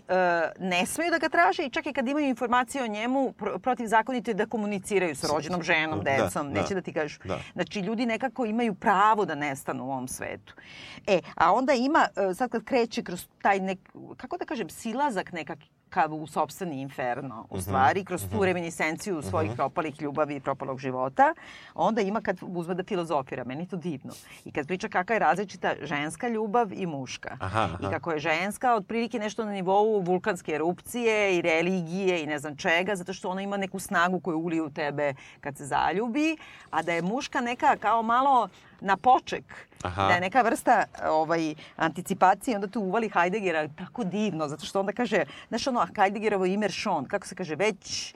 ne smeju da ga traže i čak i kad imaju informacije o njemu, pr protivzakonito je da komuniciraju sa rođenom ženom, Da, decom, da, neće da ti kažu. da. Znači, ljudi nekako imaju pravo da nestanu u ovom svetu. E, a onda ima, e, sad kad kreće kroz taj nek, kako da kažem, silazak nekakav u sobstveni inferno, Mhm, u stvari, kroz tu reminiscenciju svojih propalih ljubavi i propalog života, onda ima kad uzme da filozofira, meni to divno. I kad priča kakva je različita ženska ljubav i muška. Aha, aha. I kako je ženska otprilike nešto na nivou vulkanske erupcije i religije i ne znam čega, zato što ona ima neku snagu koju ulije u tebe kad se zaljubi, a da je muška neka kao malo na poček, Aha. da je neka vrsta ovaj, anticipacije, onda tu uvali Heideggera tako divno, zato što onda kaže, znaš ono, Heideggerovo ime Šon, kako se kaže, već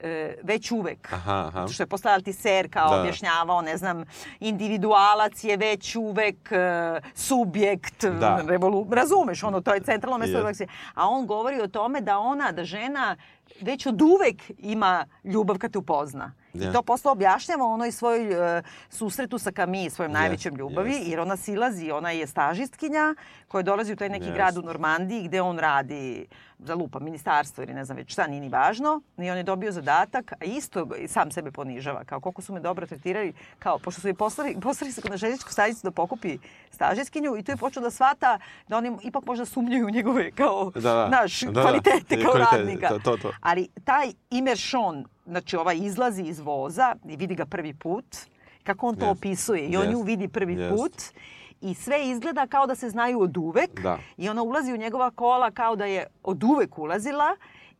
e, već uvek. Aha, aha. Što je postao Altiser kao Da. objašnjavao, ne znam, individualac je već uvek e, subjekt, Da. revolu... razumeš, ono, to je centralno mesto refleksije. A on govori o tome da ona, da žena već od uvek ima ljubav kad te upozna. I Ja. to posle objašnjava onoj svojoj e, susretu sa Camille, svojom Jest, najvećom ljubavi, jest. jer ona silazi, ona je stažistkinja koja dolazi u taj neki Jest. grad u Normandiji gde on radi za lupa ministarstvo ili ne znam već šta, nije ni važno. I on je dobio zadatak, a isto sam sebe ponižava, kao koliko su me dobro tretirali, kao pošto su je poslali, poslali na željezničku stanicu da pokupi stažistkinju i tu je počeo da shvata da oni ipak možda sumnjaju u njegove kao Da, da. naš Da, da. kvalitete kao Kvalitete, radnika. to, to, to. Ali taj Imer Sean, znači ovaj izlazi iz voza i vidi ga prvi put, kako on to Jest. opisuje i on Jest. nju vidi prvi Jest. put i sve izgleda kao da se znaju od uvek Da. i ona ulazi u njegova kola kao da je od uvek ulazila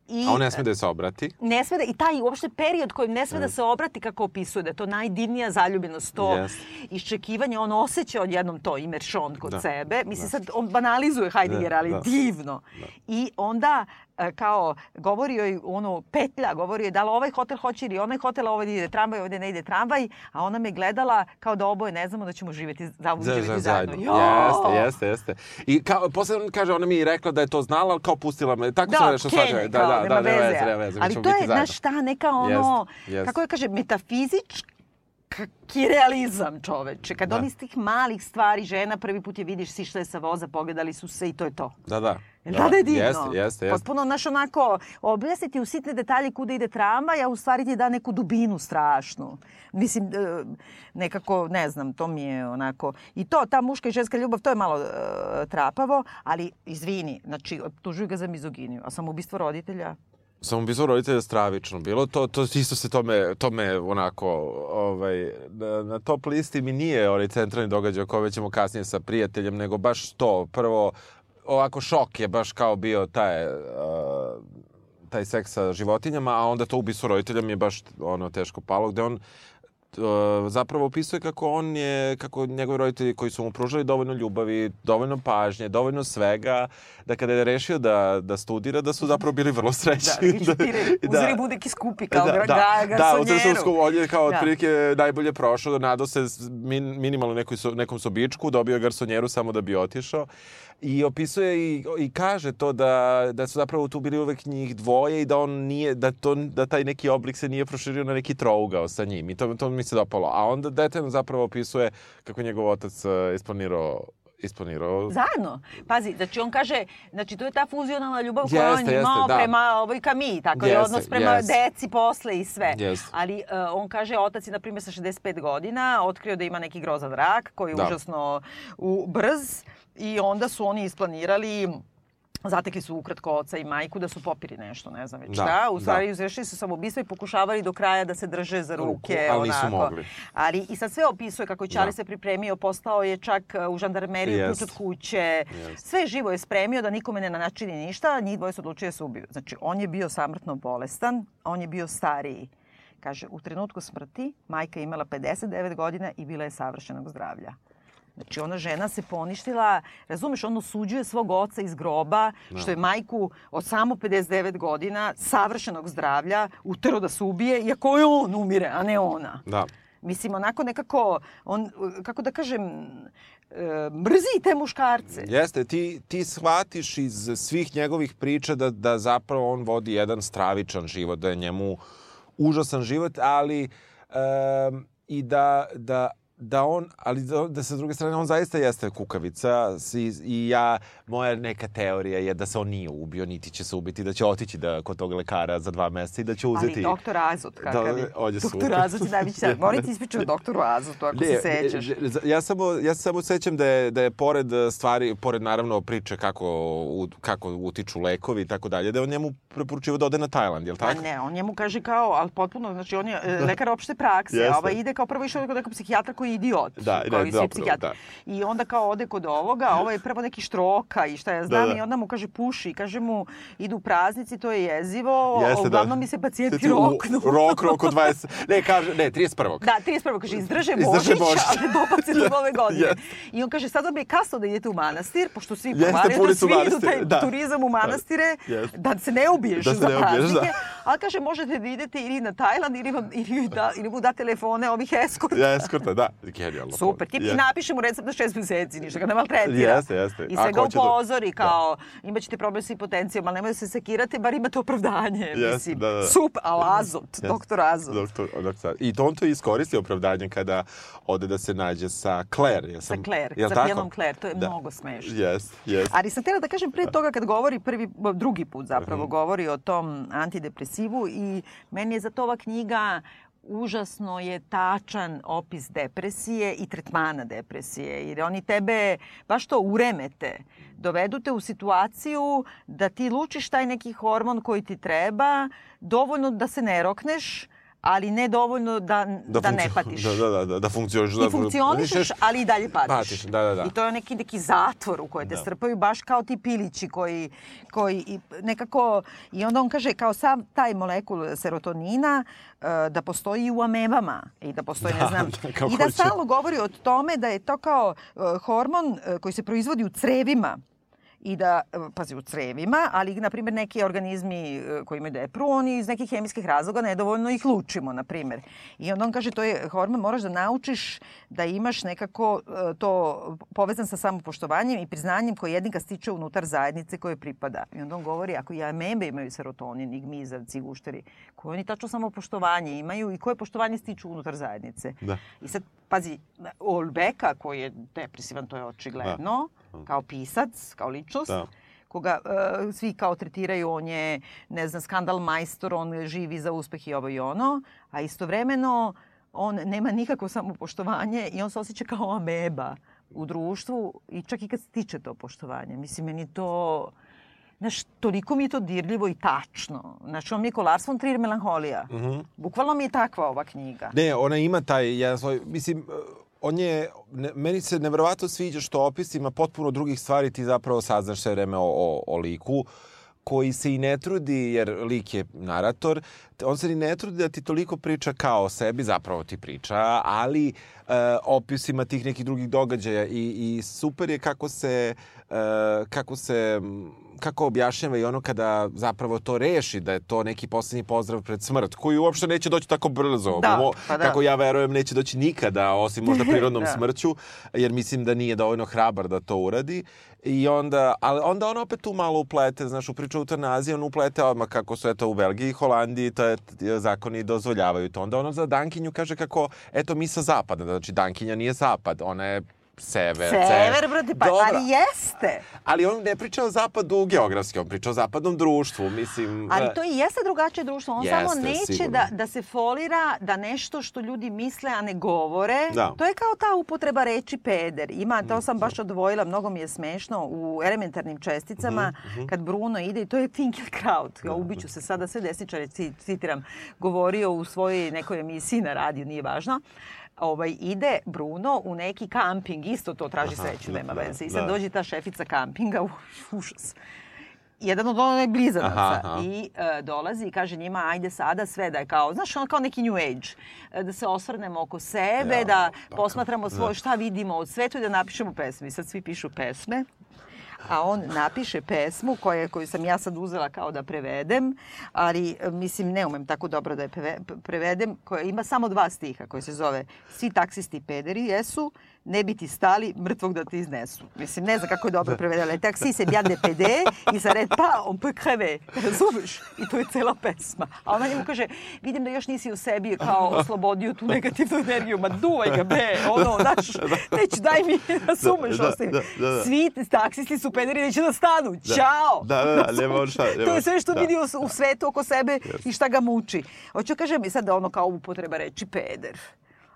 i A on ne sme da se obrati. ne sme da, i taj uopšte period kojim ne sme da se obrati kako opisuje, da je to najdivnija zaljubljenost, to Jest. iščekivanje, on osjeća odjednom to Imer Sean kod Da. sebe. Mislim, Da. sad on banalizuje Heideggera, Da, ali da. divno. I onda kao govori joj ono petlja, govori joj da li ovaj hotel hoće ili onaj hotel, a ovdje ide tramvaj, ovdje ne ide tramvaj, a ona me gledala kao da oboje ne znamo da ćemo živjeti, da Za, živjeti za, zajedno. zajedno. Jeste, jeste, jeste. I kao, posle kaže, ona mi je rekla da je to znala, ali kao pustila me. Tako Da, sam nešto shvatio. Da, kao, da, nema da, nema veze. veze, nema veze. Ali to je, znaš, ta neka ono, Jest, jest. kako je kaže, metafizički realizam čoveče. Kad Da. oni iz tih malih stvari, žena prvi put je vidiš, sišla je sa voza, pogledali su se i to je to. Da, da. Jel da, da je divno? Jeste, jeste, jeste. Potpuno, znaš, onako, objasniti u sitne detalje kuda ide tramvaj, a u stvari ti da neku dubinu strašnu. Mislim, e, nekako, ne znam, to mi je onako... I to, ta muška i ženska ljubav, to je malo e, trapavo, ali, izvini, znači, optužuju ga za mizoginiju, a samoubistvo roditelja, Samoubistvo roditelja stravično bilo. To, to isto se tome, tome onako, ovaj, na, na top listi mi nije onaj centralni događaj o kome ćemo kasnije sa prijateljem, nego baš to. Prvo, ovako šok je baš kao bio taj, uh, taj seks sa životinjama, a onda to ubistvo roditelja mi je baš ono teško palo, gde on uh, zapravo opisuje kako on je, kako njegovi roditelji koji su mu pružali dovoljno ljubavi, dovoljno pažnje, dovoljno svega, da kada je rešio da, da studira, da su zapravo bili vrlo Da, srećni. viću pire, uzeli budeki skupi kao da, da, ga, da, u garsonjeru. Trsovsku on je kao Da. otprilike najbolje prošao, nadao se min, minimalno nekoj nekom sobičku, dobio je garsonjeru samo da bi otišao. I opisuje i, i kaže to da, da su zapravo tu bili uvek njih dvoje i da on nije, da, to, da taj neki oblik se nije proširio na neki trougao sa njim. I to, to mi se dopalo. A onda detaljno zapravo opisuje kako njegov otac uh, isplanirao isplanirao. Zajedno. Pazi, znači on kaže, znači to je ta fuzionalna ljubav Jeste, koju on jeste, imao da. prema ovoj Kami, tako je Jeste, odnos prema jeste. deci posle i sve. Jeste. Ali uh, on kaže, otac je, na primjer, sa 65 godina otkrio da ima neki grozan rak koji je Da. užasno u, brz i onda su oni isplanirali Zatekli su ukratko oca i majku da su popili nešto, ne znam već Da, šta. U da. stvari izrešili su samoubistvo i pokušavali do kraja da se drže za Ruku, ruke. ali nisu mogli. Ali i sad sve opisuje kako je Čali Da. se pripremio, postao je čak uh, u žandarmeriju Jest. ključ od kuće. Jest. Sve živo je spremio da nikome ne načini ništa, njih dvoje su odlučili da se ubiju. Znači, on je bio samrtno bolestan, a on je bio stariji. Kaže, u trenutku smrti majka je imala 59 godina i bila je savršenog zdravlja. Znači, ona žena se poništila, razumeš, on osuđuje svog oca iz groba, što je majku od samo 59 godina, savršenog zdravlja, utero da se ubije, iako je on umire, a ne ona. Da. Mislim, onako nekako, on, kako da kažem, e, mrzi te muškarce. Jeste, ti, ti shvatiš iz svih njegovih priča da, da zapravo on vodi jedan stravičan život, da je njemu užasan život, ali um, i da, da da on, ali da, da sa druge strane on zaista jeste kukavica i, i ja, moja neka teorija je da se on nije ubio, niti će se ubiti, da će otići da, kod tog lekara za dva meseca i da će uzeti... Ali doktor Azot, kakav je? on je doktor super. Azot je najveći sad. Moram ti ispričati o doktoru Azotu, ako se sećaš. ne, ja samo ja se samo sećam da je da je pored stvari, pored naravno priče kako u, kako utiču lekovi i tako dalje, da je on njemu preporučivao da ode na Tajland, je l' Pa tako? ne, on njemu kaže kao, ali potpuno, znači on je e, lekar opšte prakse, a ovaj ide kao prvo išao kod nekog psihijatra koji idiot, Da, kao ne, i svi psihijatri. da. I onda kao ode kod ovoga, ovaj je prvo neki štroka i šta ja znam, Da, da. i onda mu kaže puši, kaže mu idu praznici, to je jezivo, Jeste, da. uglavnom mi se pacijenti roknu. Rok, rok od 20... Ne, kaže, ne, 31. Da, 31. kaže, izdrže Izdrže Božić, Božić. ali dobace do nove godine. Jeste. I on kaže, sad vam je kasno da idete u manastir, pošto svi Jeste, pomaraju da svi idu taj da. turizam u manastire, Jeste. da se ne ubiješ Da se za ne ubiješ, da. Ali kaže, možete da idete ili na Tajland, ili, vam, ili, da, ili mu da telefone ovih eskorta. Ja, eskorta, da. Genijalno. Super, ti Jeste. napiše mu recept na šest meseci, ništa ga ne maltretira. Jeste, jeste. I A sve ga će da- upozori kao, imaćete problem sa hipotencijom, ali nemoj da se sekirate, bar imate opravdanje. Jeste, mislim. da, da. Super, ali azot, Jeste. doktor azot. Doktor, doktor. I to on to iskoristi opravdanje kada ode da se nađe sa Claire. Ja Sa sam, Claire, jel sa tako? Claire, to je Da. mnogo smešno. Jes, jes. Ali sam htjela da kažem pre toga kad govori prvi, drugi put zapravo Mhm. govori o tom antidepresivu i meni je zato ova knjiga užasno je tačan opis depresije i tretmana depresije. Jer oni tebe baš to uremete. Dovedu te u situaciju da ti lučiš taj neki hormon koji ti treba, dovoljno da se ne rokneš, ali ne dovoljno da, da, ne funkcio- patiš. Da, da, da, da, da funkcioniš. Ti funkcionišeš, ali i dalje patiš. Patiš, da, da, da. I to je neki, neki zatvor u koji te Da. strpaju baš kao ti pilići koji, koji i nekako... I onda on kaže kao sam taj molekul serotonina e, da postoji i u amebama i da postoji, ne Da, znam, da, i da stalno govori o tome da je to kao e, hormon e, koji se proizvodi u crevima i da, e, pazi, u crevima, ali, na primjer, neki organizmi e, koji imaju depru, oni iz nekih hemijskih razloga nedovoljno ih lučimo, na primjer. I onda on kaže, to je hormon, moraš da naučiš da imaš nekako e, to povezan sa samopoštovanjem i priznanjem koje jednika stiče unutar zajednice koje pripada. I onda on govori, ako i amebe imaju serotonin, i gmizavci, gušteri, koje oni tačno samopoštovanje imaju i koje poštovanje stiču unutar zajednice. Da. I sad, pazi, Olbeka, koji je depresivan, to je očigledno, kao pisac, kao ličnost, Da. koga e, svi kao tretiraju, on je, ne znam, skandal majstor, on živi za uspeh i ovo i ono, a istovremeno on nema nikakvo samopoštovanje i on se osjeća kao ameba u društvu i čak i kad stiče to poštovanje. Mislim, meni to... Znaš, toliko mi je to dirljivo i tačno. Znači, on mi je ko Lars von Trier melanholija. Mm -hmm. Bukvalno mi je takva ova knjiga. Ne, ona ima taj jedan svoj, mislim, on je, ne, meni se nevjerovatno sviđa što opisima potpuno drugih stvari ti zapravo saznaš sve vreme o, o, o liku koji se i ne trudi, jer lik je narator, on se ni ne trudi da ti toliko priča kao o sebi, zapravo ti priča, ali e, opisima tih nekih drugih događaja i, i super je kako se kako se kako objašnjava i ono kada zapravo to reši, da je to neki poslednji pozdrav pred smrt, koji uopšte neće doći tako brzo. Da, Mo, pa da. Kako ja verujem, neće doći nikada, osim možda prirodnom Da. smrću, jer mislim da nije dovoljno hrabar da to uradi. I onda, ali onda on opet tu malo uplete, znaš, u priču o eutanaziji, on uplete odmah kako su eto u Belgiji i Holandiji, to je, zakoni dozvoljavaju to. Onda ono za Dankinju kaže kako, eto mi sa zapada, znači Dankinja nije zapad, ona je sever. Sever, brate, pa, Dobro. ali jeste. Ali on ne priča o zapadu geografski, on priča o zapadnom društvu, mislim... Ali e, to i jeste drugačije društvo. On Jeste, samo neće sigurno. da, da se folira da nešto što ljudi misle, a ne govore. Da. To je kao ta upotreba reči peder. Ima, to sam baš odvojila, mnogo mi je smešno, u elementarnim česticama, Mhm, kad Bruno ide, i to je Finkelkraut. Ja ubiću se sada sve desničare, ci- citiram, govorio u svojoj nekoj emisiji na radiju, nije važno. Ovaj, ide Bruno u neki kamping, isto to traži Aha, sreću, nema da, veze. I sad da. dođe ta šefica kampinga, u, užas jedan od onih blizanaca Aha, aha. i e, dolazi i kaže njima ajde sada sve da je kao, znaš, ono kao neki new age, e, da se osvrnemo oko sebe, Ja, da pa posmatramo svoje, da. šta vidimo od svetu i da napišemo pesme. I sad svi pišu pesme. A on napiše pesmu koje, koju sam ja sad uzela kao da prevedem, ali e, mislim ne umem tako dobro da je preve- prevedem, koja ima samo dva stiha koje se zove Svi taksisti pederi jesu, ne bi ti stali, mrtvog da te iznesu. Mislim, ne znam kako je dobro prevedela. Le taksi se bien de pede i sa red pa, on peut crever. Razumeš? I to je cela pesma. A ona njemu kaže, vidim da još nisi u sebi kao oslobodio tu negativnu energiju. Ma duvaj ga, be, ono, znaš, neću, daj mi, razumeš, Da, da, ostavi. da, da, da. Svi taksisti su pederi, neće da stanu. Ćao! Da, da, da, nema šta, nema To je sve što da. vidi u, u svetu oko sebe i šta ga muči. Hoću kažem sad da ono kao upotreba reči peder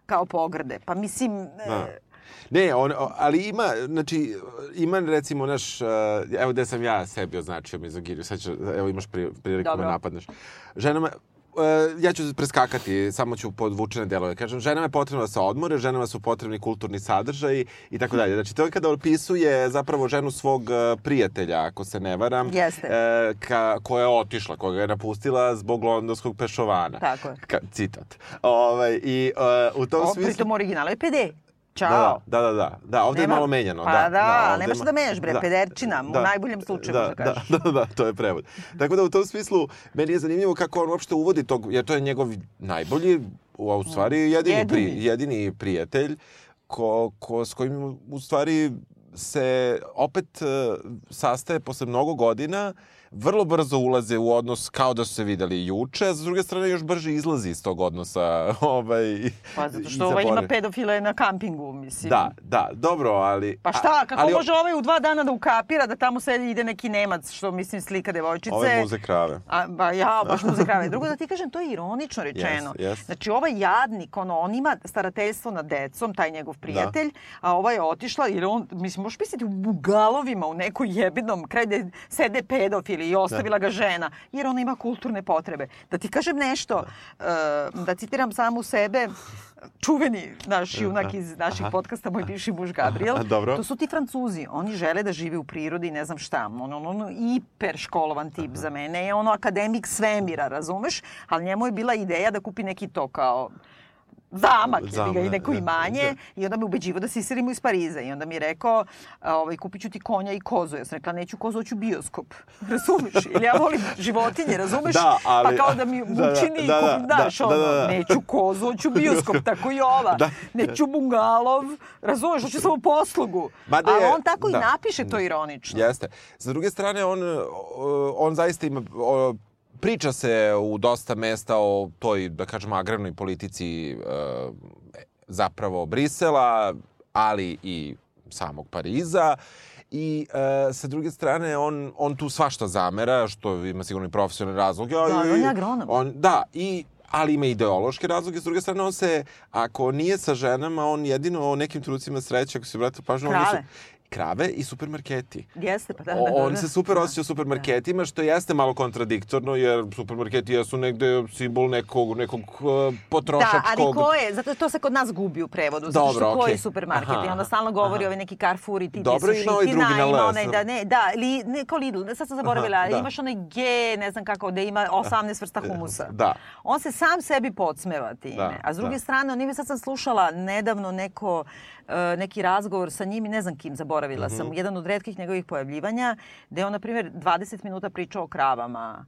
kao pogrde. Pa mislim, Da. E, Ne, on, ali ima, znači, ima recimo naš, uh, evo gde sam ja sebi označio mizogiriju, sad ću, evo imaš pri, priliku Dobro. me napadneš. Ženama, ja ću preskakati, samo ću podvučene delove. Kažem, ženama je potrebno da se odmore, ženama su potrebni kulturni sadržaji i tako dalje. Znači, to je kada opisuje zapravo ženu svog uh, prijatelja, ako se ne varam, Jeste. e, ka, koja je otišla, koja je napustila zbog londonskog pešovana. Tako je. Ka, citat. Ovaj, I uh, u tom o, smislu... pritom original je PD. Ćao. Da, da, da, da, da, ovde Nema- je malo menjano. Pa da, da, ovde nemaš ma- da menjaš, bre, pederčina, u najboljem slučaju, da, kažeš. Da, da, da, to je prevod. Tako da u tom smislu, meni je zanimljivo kako on uopšte uvodi tog, jer to je njegov najbolji, u, a u stvari jedini, Pri, Jedini. jedini prijatelj ko, ko, s kojim u stvari se opet e, sastaje posle mnogo godina, vrlo brzo ulaze u odnos kao da su se videli juče, a s druge strane još brže izlazi iz tog odnosa. Ovaj, Pa zato što ovaj ima pedofile na kampingu, mislim. Da, da, dobro, ali... Pa šta, kako ali, može ovaj u dva dana da ukapira da tamo sedi ide neki Nemac, što mislim slika devojčice. Ove muze krave. A, ba ja, baš muze krave. Drugo da ti kažem, to je ironično rečeno. Jest, jest. Znači, ovaj jadnik, ono, on ima starateljstvo nad decom, taj njegov prijatelj, a ova je otišla, jer on, mislim, možeš misliti u bugalovima, u nekoj jebinom, kraj gde sede pedofili i ostavila ga žena, jer ona ima kulturne potrebe. Da ti kažem nešto, da, da citiram samu sebe, čuveni naš junak iz naših podcasta, moj bivši muž Gabriel, Aha, dobro. to su ti Francuzi. Oni žele da žive u prirodi, ne znam šta. On, on, on hiper školovan tip za mene je ono akademik svemira, razumeš? Ali njemu je bila ideja da kupi neki to kao zamak, jebi ga, i neko da, imanje da. i onda me ubeđivo da se iselimo iz Pariza i onda mi je rekao ovaj, kupit ću ti konja i kozu. Ja sam rekla neću kozu, hoću bioskop. Razumeš? Ili ja volim životinje, razumeš? Da, ali- Pa kao da mi da, da, učini, da, da, kupim, daš, da, ono, da, da. neću kozu, hoću bioskop, tako i ova. Da. Neću bungalov, razumeš, hoću samo poslugu. Mada Ali je- on tako da. i napiše to ironično. Jeste. Sa druge strane, on, on zaista ima... Priča se u dosta mesta o toj, da kažemo, agrarnoj politici e, zapravo Brisela, ali i samog Pariza. I e, sa druge strane, on, on tu svašta zamera, što ima sigurno i profesionalni razlog. Ja, Da, on je agronom. On, da, i ali ima ideološke razloge. S druge strane, on se, ako nije sa ženama, on jedino o nekim trucima sreće, ako se brate pažnju, oni su Krave. i supermarketi. Jeste, pa da, da, O, da, on da. se super osjeća u supermarketima, što jeste malo kontradiktorno, jer supermarketi jesu negde simbol nekog, nekog uh, potrošačkog... Da, ali ko je? Zato to se kod nas gubi u prevodu. Zato što Dobro, ko je supermarket? Aha, I onda stalno govori aha. neki Carrefour i ti Dobro, su ima ovaj ili drugi na ima L, onaj, da, ne, da, li, ne ko Lidl, sad sam zaboravila, Aha, da. imaš onaj G, ne znam kako, da ima 18 vrsta humusa. Da. On se sam sebi podsmeva time. Da, A s druge da. strane, on ima, sad sam slušala nedavno neko, neki razgovor sa njim i ne znam kim, zaboravila zaboravila sam, jedan od redkih njegovih pojavljivanja, gde on, na primjer, 20 minuta pričao o kravama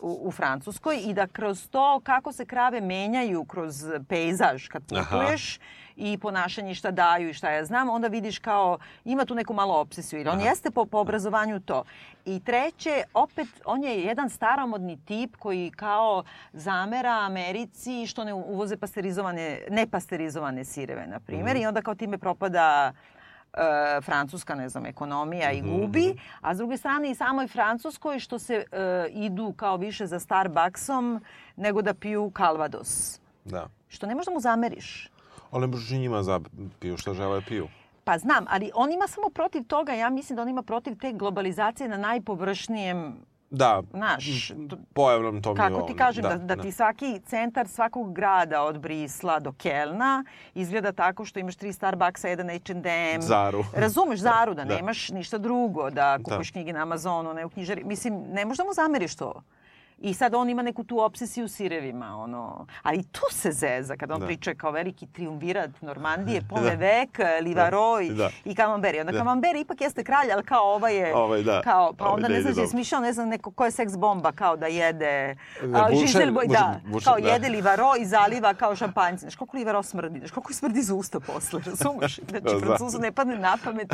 u, u Francuskoj i da kroz to kako se krave menjaju kroz pejzaž kad putuješ i ponašanje šta daju i šta ja znam, onda vidiš kao ima tu neku malu obsesiju. Ili on jeste po, po obrazovanju to. I treće, opet, on je jedan staromodni tip koji kao zamera Americi što ne uvoze pasterizovane, nepasterizovane sireve, na primjer, i onda kao time propada e, francuska, ne znam, ekonomija i gubi, a s druge strane i samoj Francuskoj što se e, idu kao više za Starbucksom nego da piju Calvados. Da. Što ne možda mu zameriš. Ali ne možeš i njima za piju šta žele piju. Pa znam, ali on ima samo protiv toga, ja mislim da on ima protiv te globalizacije na najpovršnijem Da, Znaš, pojavnom tom kako nivou. ti kažem, da, da, ti svaki centar svakog grada od Brisla do Kelna izgleda tako što imaš tri Starbucksa, jedan H&M. Zaru. Razumeš Zaru, da, Da. nemaš ništa drugo, da kupiš knjige na Amazonu, ne u knjižari. Mislim, ne možda mu zameriš to. I sad on ima neku tu obsesiju sirevima, ono. Ali tu se zeza kada on Da. priča kao veliki triumvirat Normandije, Pomevek, Livaro i, Da. i Camembert. Onda Da. Camembert ipak jeste kralj, ali kao ovaj je... Ovaj, da. Kao, pa Ovaj onda ne ne znam, je smišljao, ne znam, neko ko je seks bomba, kao da jede... Da, a, Boj, da, bušer, kao da. jede livaro i zaliva kao šampanjce. Znaš koliko livaro smrdi, znaš koliko smrdi za usta posle, razumeš? Znači, Da, da. Francuzu ne padne na pamet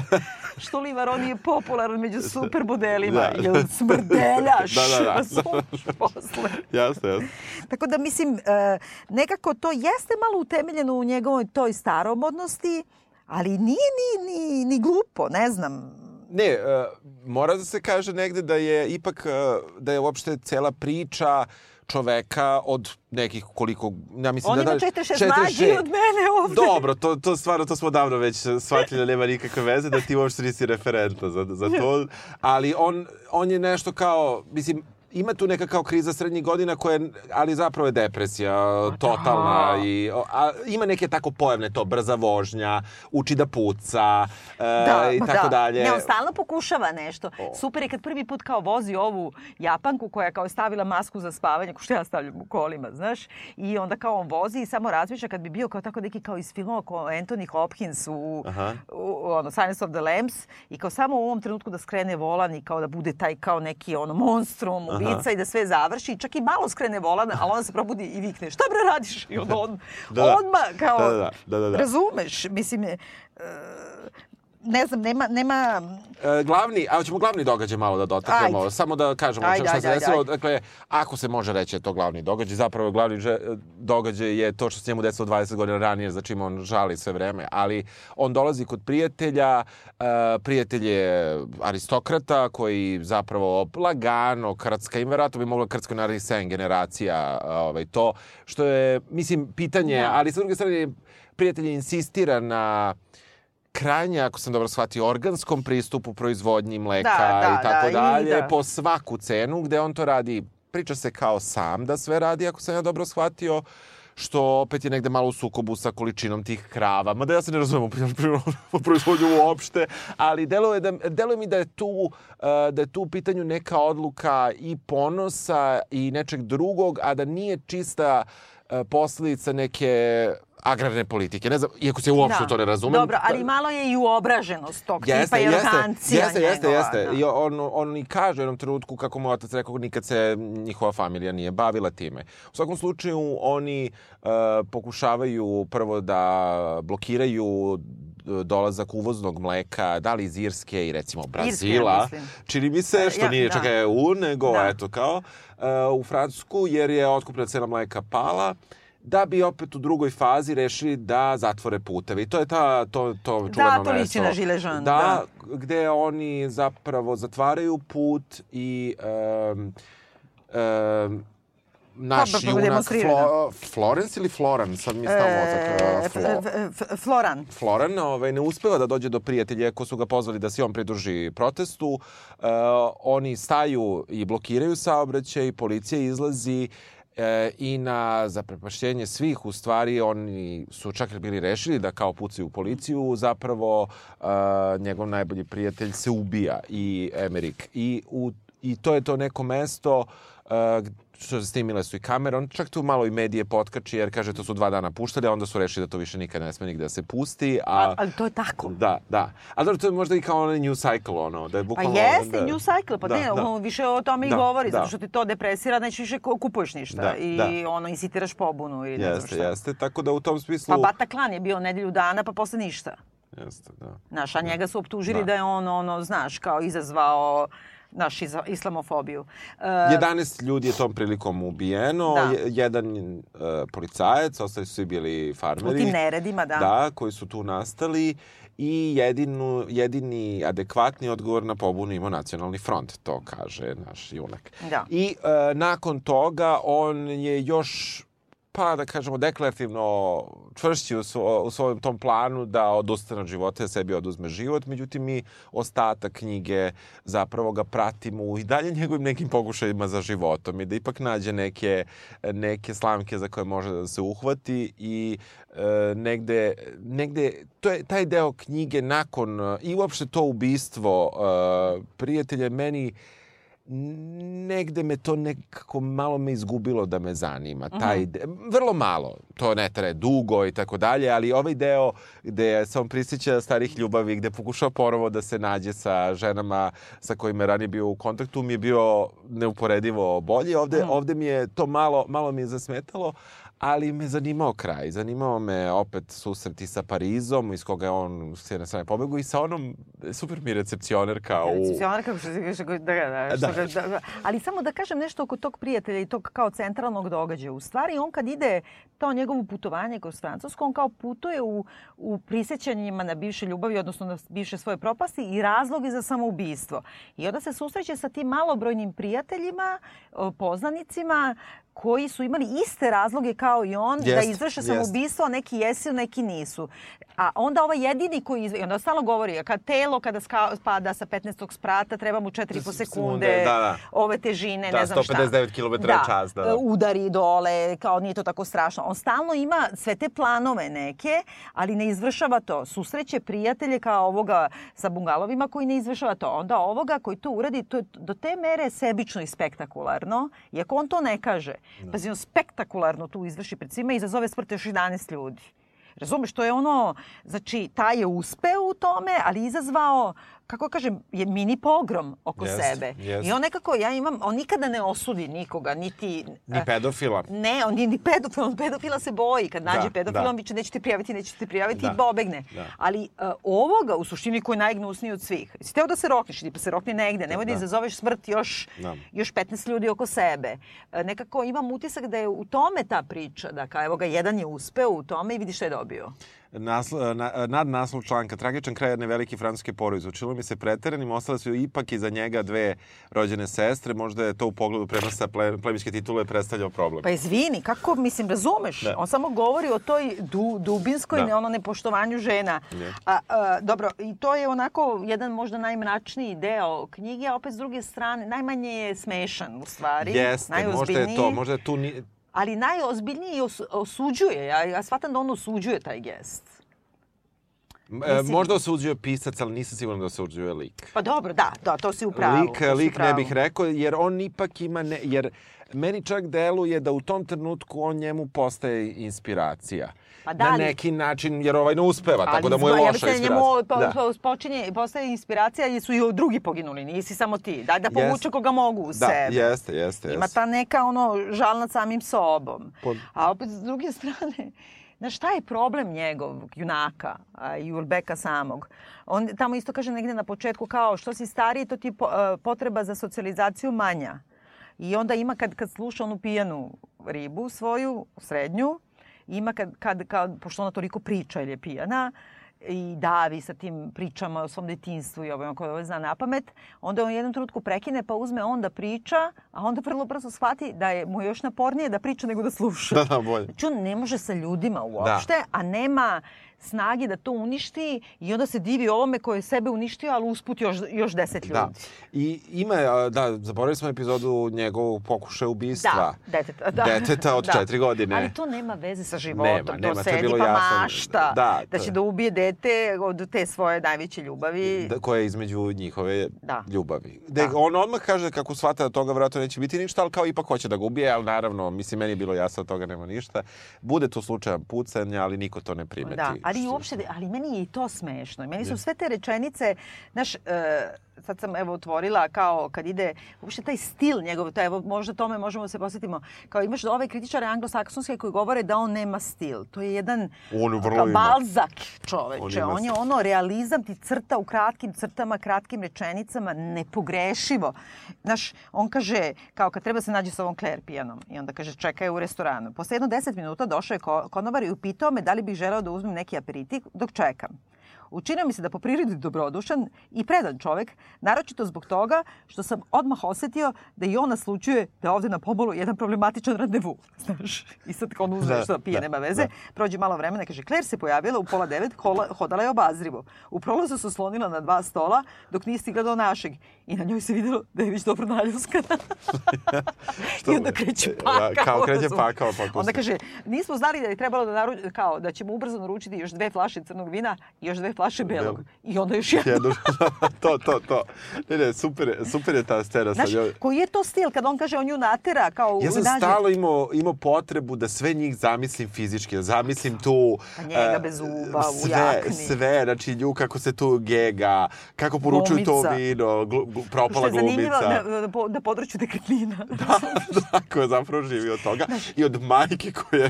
što livaro nije popularan među super modelima, Da. jer smrdeljaš, Da, da, da. razumeš posle. Jasno, jasno. Tako da mislim, e, nekako to jeste malo utemeljeno u njegovoj toj staromodnosti, ali nije ni, ni, ni glupo, ne znam. Ne, uh, mora da se kaže negde da je ipak, uh, da je uopšte cela priča čoveka od nekih koliko, ja mislim On da... ima da, 46 mlađi od mene ovde. Dobro, to, to stvarno, to smo davno već shvatili nema nikakve veze, da ti uopšte nisi referenta za, za to, ali on, on je nešto kao, mislim, ima tu neka kao kriza srednjih godina koja je, ali zapravo je depresija totalna i a, ima neke tako pojavne to brza vožnja, uči da puca e, i ma tako dalje. Ne, on stalno pokušava nešto. Super je kad prvi put kao vozi ovu Japanku koja je kao stavila masku za spavanje, ko što ja stavljam u kolima, znaš. I onda kao on vozi i samo razmišlja kad bi bio kao tako neki kao iz filmova kao Anthony Hopkins u, Aha. u ono, Silence of the Lambs i kao samo u ovom trenutku da skrene volan i kao da bude taj kao neki ono monstrum, ubica i da sve završi. I čak i malo skrene volan, ali onda se probudi i vikne šta bre radiš? I onda on, da. odmah kao, Da, da, da, da, da. razumeš, mislim, e, ne znam, nema, nema E, glavni, a ćemo glavni događaj malo da dotaknemo, Ajde. samo da kažemo Ajde, šta ajde, se desilo. ajde. Dakle, ako se može reći da je to glavni događaj, zapravo glavni događaj je to što se njemu desilo 20 godina ranije, za čim on žali sve vreme, ali on dolazi kod prijatelja, e, prijatelj je aristokrata koji zapravo lagano krcka, im verovatno bi mogla krcka naravno 7 generacija ovaj, to, što je, mislim, pitanje, Da. ali sa druge strane, prijatelj insistira na krajnje, ako sam dobro shvatio, organskom pristupu proizvodnji mleka Da, da, i tako da, i dalje, da. po svaku cenu, gde on to radi, priča se kao sam da sve radi, ako sam ja dobro shvatio, što opet je negde malo u sukobu sa količinom tih krava. Mada ja se ne razumem u proizvodnju uopšte, ali deluje, da, deluje mi da je tu uh, da je tu u pitanju neka odluka i ponosa i nečeg drugog, a da nije čista uh, posledica neke agrarne politike. Ne znam, iako se uopšte u to ne razumem. Da. Dobro, ali malo je i uobraženost tog tipa i arogancija jeste, jeste, njegova, jeste. da. I on, on i kaže u jednom trenutku, kako mu otac rekao, nikad se njihova familija nije bavila time. U svakom slučaju, oni uh, pokušavaju prvo da blokiraju dolazak uvoznog mleka, da li iz Irske i recimo Brazila. mislim. Čini mi se, što Ja, nije da. čak EU, nego Da. eto kao, uh, u Francusku, jer je otkupna cena mleka pala da bi opet u drugoj fazi rešili da zatvore puteve. I to je ta, to, to čuveno to liči mesto. na Gilets jaunes, Da, gde oni zapravo zatvaraju put i um, um, naš Pa, pa, junak Flo, Florence ili Floran, sad mi je mozak. E, Flo, Floran. Floran ovaj, ne uspeva da dođe do prijatelja ko su ga pozvali da se on pridruži protestu. Uh, oni staju i blokiraju saobraćaj, policija izlazi e, i na zaprepašćenje svih u stvari oni su čak bili rešili da kao pucaju u policiju zapravo uh, njegov najbolji prijatelj se ubija i Emerik. I u i to je to neko mesto uh, što snimile su i kamere, on čak tu malo i medije potkači, jer kaže to su dva dana puštali, a onda su rešili da to više nikad ne sme nigde da se pusti. A, A, ali to je tako. Da, da. Ali dobro, to je možda i kao onaj new cycle, ono, da je Pa bukvalno... jeste, da, new cycle, pa da, ne, da. ono više o tome i Da, govori, da. zato što ti to depresira, nećeš više ku- kupuješ ništa Da, i da. ono, insitiraš pobunu ili ne znam Jeste, šta. jeste. Tako da u tom smislu... Pa Bataclan je bio nedelju dana, pa posle ništa. Jeste, da. Znaš, a njega su optužili Da. da, je on, ono, znaš, kao izazvao naš islamofobiju. Uh, 11 ljudi je tom prilikom ubijeno, Da. je- jedan uh, policajac, ostali su svi bili u farmeri. tim neredima, da. Da, koji su tu nastali i jedinu, jedini adekvatni odgovor na pobunu imao nacionalni front, to kaže naš junak. Da. I e, nakon toga on je još pa da kažemo deklarativno čvršći u, svo, u svojem tom planu da odustane od života i sebi oduzme život, međutim mi ostatak knjige zapravo ga pratimo i dalje njegovim nekim pokušajima za životom i da ipak nađe neke, neke slamke za koje može da se uhvati i e, negde, negde to je taj deo knjige nakon e, i uopšte to ubistvo e, prijatelja meni negde me to nekako malo me izgubilo da me zanima. Taj de, vrlo malo, to ne traje dugo i tako dalje, ali ovaj deo gde se on prisjeća starih ljubavi, gde pokušava ponovo da se nađe sa ženama sa kojima je ranije bio u kontaktu, mi je bio neuporedivo bolji. Ovde, ovde mi je to malo, malo mi je zasmetalo, ali me zanimao kraj. Zanimao me opet susreti sa Parizom, iz koga je on s jedne strane pobegao i sa onom, super mi recepcionerka u... Recepcionarka, kako se kaže, da, da, Da. ga- da, da. Ali samo da kažem nešto oko tog prijatelja i tog kao centralnog događaja. U stvari, on kad ide to njegovo putovanje kroz Francusku, on kao putuje u, u prisjećanjima na bivše ljubavi, odnosno na bivše svoje propasti i razloge za samoubistvo. I onda se susreće sa tim malobrojnim prijateljima, poznanicima, koji su imali iste razloge kao i on da Jest, izvrše jest. samoubistvo, neki jesu, neki nisu. A onda ovaj jedini koji izve... i onda stalno govori, kad telo kada ska, pada sa 15. sprata, treba mu 4,5 sekunde, Sekunde, da, da. ove težine, Da, ne znam šta. 159 kilometara na čas, da, da. udari dole, kao nije to tako strašno. On stalno ima sve te planove neke, ali ne izvršava to. Susreće prijatelje kao ovoga sa bungalovima koji ne izvršava to. Onda ovoga koji to uradi, to je do te mere sebično i spektakularno, iako on to ne kaže. Pazi, on spektakularno tu izvrši pred svima i izazove smrt još 11 ljudi. Razumeš, to je ono, znači, taj je uspeo u tome, ali izazvao, kako kažem, je mini pogrom oko Jest, sebe. jest. I on nekako, ja imam, on nikada ne osudi nikoga, niti... Ni pedofila. Ne, on nije ni pedofil, on pedofila se boji. Kad nađe Da, pedofila, da. on viče nećete prijaviti, nećete prijaviti Da. i pobegne. Da. Ali uh, ovoga, u suštini, koji je najgnusniji od svih. Si teo da se rokneš, ti pa se rokni negde. Nemoj da, da. izazoveš smrt još, Da. još 15 ljudi oko sebe. E, nekako imam utisak da je u tome ta priča. Da kao, evo ga, jedan je uspeo u tome i vidi šta je dobio. Naslo, na, nad naslov članka Tragičan kraj jedne velike francuske porodice. Učilo mi se preteranim, ostale su ipak iza njega dve rođene sestre. Možda je to u pogledu prenosa ple, plemiške titule predstavljao problem. Pa izvini, kako, mislim, razumeš? Da. On samo govori o toj du, dubinskoj, Da. ne, ono nepoštovanju žena. Ne. A, a, dobro, i to je onako jedan možda najmračniji deo knjige, a opet s druge strane, najmanje je smešan u stvari. Jeste, možda je to. Možda je tu ni, Ali najozbiljniji os, osuđuje. Ja, ja shvatam da on osuđuje taj gest. E, Mislim- možda osuđuje pisac, ali nisam siguran da osuđuje lik. Pa dobro, da, da, to si u pravu. lik, lik ne pravu. bih rekao, jer on ipak ima... Ne, jer meni čak deluje da u tom trenutku on njemu postaje inspiracija. Pa da, na ali- neki način, jer ovaj ne uspeva, tako da mu je loša da inspiracija. njemu po, Da. po, počinje, postaje inspiracija jer su i drugi poginuli, nisi samo ti. Daj da povuče Jeste. koga mogu u Da, sebe. jeste, jeste. Ima jeste. ta neka ono žal nad samim sobom. Pod- A opet s druge strane, Znaš, šta je problem njegov, junaka i Ulbeka samog? On tamo isto kaže negde na početku kao što si stariji, to ti e, potreba za socijalizaciju manja. I onda ima kad, kad sluša onu pijanu ribu svoju, srednju, ima kad, kad, kad, pošto ona toliko priča ili je pijana, i davi sa tim pričama o svom detinstvu i ovome koje ovo zna na pamet, onda on jednom trenutku prekine pa uzme on da priča, a onda vrlo brzo shvati da je mu još napornije da priča nego da sluša. Da, da, bolje. Znači on ne može sa ljudima uopšte, a nema snage da to uništi i onda se divi ovome koji je sebe uništio, ali usput još, još deset ljudi. Da. I ima, da, zaboravili smo epizodu njegovog pokušaja ubistva. Da, deteta. Da. Deteta od da. četiri godine. Ali to nema veze sa životom. Nema, nema, to to je bilo pa jasno. mašta. Da, da će da ubije dete od te svoje najveće ljubavi. da, koja je između njihove Da. ljubavi. Da. Da. On odmah kaže kako shvata da toga vjerojatno neće biti ništa, ali kao ipak hoće da ga ubije, ali naravno, mislim, meni je bilo jasno da toga nema ništa. Bude to slučajan pucanja, ali niko to ne primeti. Da, ali uopšte, ali meni je i to smešno. Meni su sve te rečenice, znaš, e, sad sam evo otvorila kao kad ide, uopšte taj stil njegov, to evo možda tome možemo da se posjetimo, kao imaš ove kritičare anglosaksonske koji govore da on nema stil. To je jedan On vrlo kao ima. balzak On čoveče. ima On, je ono realizam ti crta u kratkim crtama, kratkim rečenicama, nepogrešivo. Znaš, on kaže, kao kad treba se nađe sa ovom Claire pijanom i onda kaže čekaj u restoranu. Posle jedno deset minuta došao je ko- konobar i upitao me da li bih želeo da uzmem neki aperitiv dok čekam. Učinio mi se da po prirodi dobrodušan i predan čovek, naročito zbog toga što sam odmah osetio da i on naslučuje da je ovde na pobolu jedan problematičan randevu. Znaš, i sad kao on uzme Da, što pije, da, nema veze. da. Prođe malo vremena, kaže, Claire se pojavila u pola devet, hodala je obazrivo. U prolazu se oslonila na dva stola dok nije stigla do našeg. I na njoj se videlo da je već dobro naljuskana. I onda kreće pakao. Kao kreće pakao, pa. Onda kaže, nismo znali da je trebalo da naru... kao da ćemo ubrzo naručiti još dve flaše crnog vina i još dve flaše belog. I onda još jedno. Jedno, to, to, to. Ne, ne, super, super je ta scena Znaš, koji je to stil kad on kaže on nju natera kao Ja sam nađe- stalno imao, imao potrebu da sve njih zamislim fizički, da zamislim tu... Pa njega e, bez zuba, u sve, jakni. Sve, znači nju kako se tu gega, kako poručuju to vino, glu, glu, Što propala je zanimljivo glumica. na, na, na području nekretnina. da, koja zapravo živi od toga. I od majke koja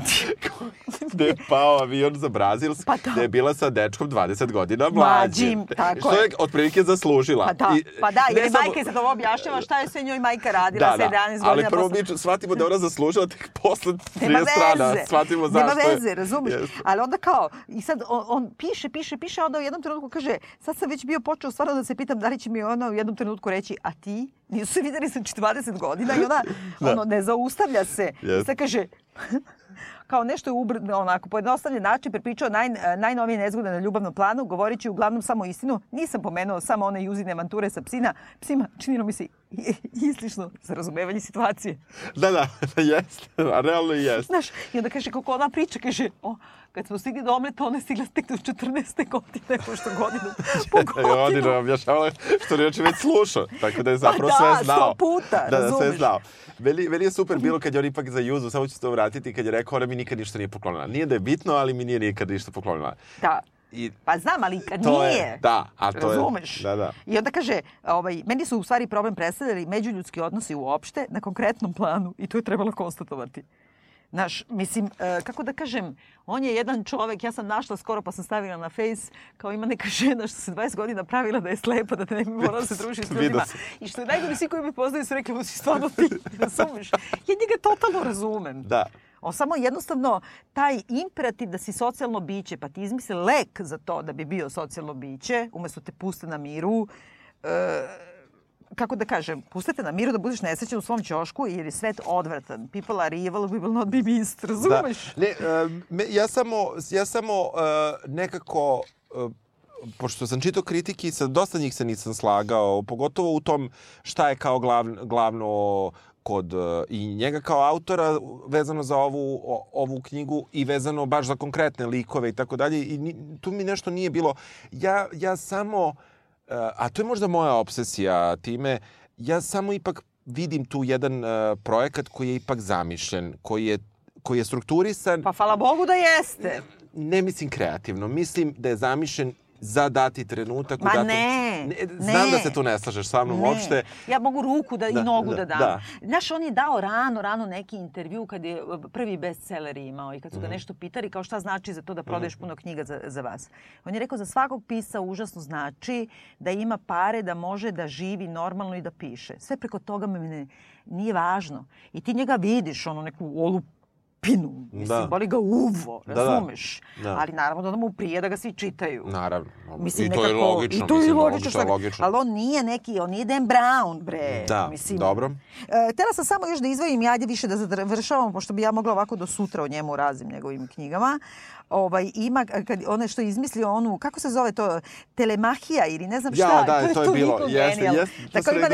gde je pao avion za Brazilsk, Pa da. gde je bila sa dečkom 20 godina mlađim. Mlađim, tako Što je je. otprilike zaslužila. Pa da, I, pa da, jer samo- majka je sad ovo objašnjava šta je sve njoj majka radila Da, sa da, 11 ali godina. prvo posle- mi shvatimo da ona zaslužila tek posle 30 Nema strana. Shvatimo Nema zašto je. veze, razumeš? Jeste. Ali onda kao, i sad on, on piše, piše, piše, onda u jednom trenutku kaže, sad sam već bio počeo stvarno da se pitam da li će mi ona u jednom trenutku reći, a ti? Nisu se videli sa 20 godina i ona Da. ono, ne zaustavlja se. I sad kaže, kao nešto je ubr, onako pojednostavljen način prepričao naj, najnovije nezgode na ljubavnom planu, govoreći uglavnom samo istinu. Nisam pomenuo samo one juzine avanture sa psina. Psima činilo mi se i- islišno za razumevanje situacije. Da, da, jeste. A realno i jeste. Znaš, i onda kaže kako ona priča, kaže, o, kad smo stigli do omleta, ona je stigla tek do 14. godine, pošto godinu po I on je godinu. objašnjavala što je već slušao, tako da je zapravo Pa da, sve znao. sto puta, da, da, sve znao. Meni, meni je super bilo kad je on ipak za Juzu, samo ću se to vratiti, kad je rekao ona mi nikad ništa nije poklonila. Nije da je bitno, ali mi nije nikad ništa poklonila. Da. I Pa znam, ali kad To je- nije. da, a to je- razumeš? da, da. I onda kaže, ovaj, meni su u stvari problem predstavljali međuljudski odnosi uopšte na konkretnom planu i to je trebalo konstatovati. Znaš, mislim, e, kako da kažem, on je jedan čovek, ja sam našla skoro pa sam stavila na face, kao ima neka žena što se 20 godina pravila da je slepa, da ne bi morala se druži s ljudima. I što je najgore, svi koji me poznaju su rekli, "Ovo si stvarno ti, razumeš? Ja njega totalno razumem. da, On samo jednostavno taj imperativ da si socijalno biće, pa ti izmisli lek za to da bi bio socijalno biće, umesto te puste na miru, e, kako da kažem, pustite na miru da budeš nesrećan u svom ćošku jer je svet odvratan. People are evil, we will not be missed, razumeš? Da. Ne, me, ja samo, ja samo e, nekako e, pošto sam čitao kritike, sa dosta njih se nisam slagao, pogotovo u tom šta je kao glavno, glavno kod e, i njega kao autora vezano za ovu, ovu knjigu i vezano baš za konkretne likove i tako dalje. I tu mi nešto nije bilo. Ja, ja samo, e, a to je možda moja obsesija time, ja samo ipak vidim tu jedan e, projekat koji je ipak zamišljen, koji je koji je strukturisan, Pa hvala Bogu da jeste. ne mislim kreativno, mislim da je zamišljen za dati trenutak. Ma datom- ne, Znam ne. da se tu ne slažeš sa mnom Ne. uopšte. Ja mogu ruku da, Da, i nogu da, da, dam. da. Znaš, on je dao rano, rano neki intervju kad je uh, prvi bestseller imao i kad su ga nešto pitali kao šta znači za to da prodaješ puno knjiga za, za vas. On je rekao za svakog pisa užasno znači da ima pare, da može da živi normalno i da piše. Sve preko toga me ne, nije važno. I ti njega vidiš, ono neku olu dupinu. Mislim, Da. boli ga uvo, Da, da. razumeš? Da. Ali naravno da mu prije da ga svi čitaju. Naravno. Mislim, I to je nekako- logično. I to je mislim, logično. je šta- logično. Ali on nije neki, on nije Dan Brown, bre. Da, Mislim, dobro. E, htela sam samo još da izdvojim i ajde više da završavam, pošto bi ja mogla ovako do sutra o njemu razim njegovim knjigama. Ovaj, ima, kad, one što je izmislio onu, kako se zove to, telemahija ili ne znam Ja, šta. da, to je bilo, toliko jeste, jeste, to Tako sam neko-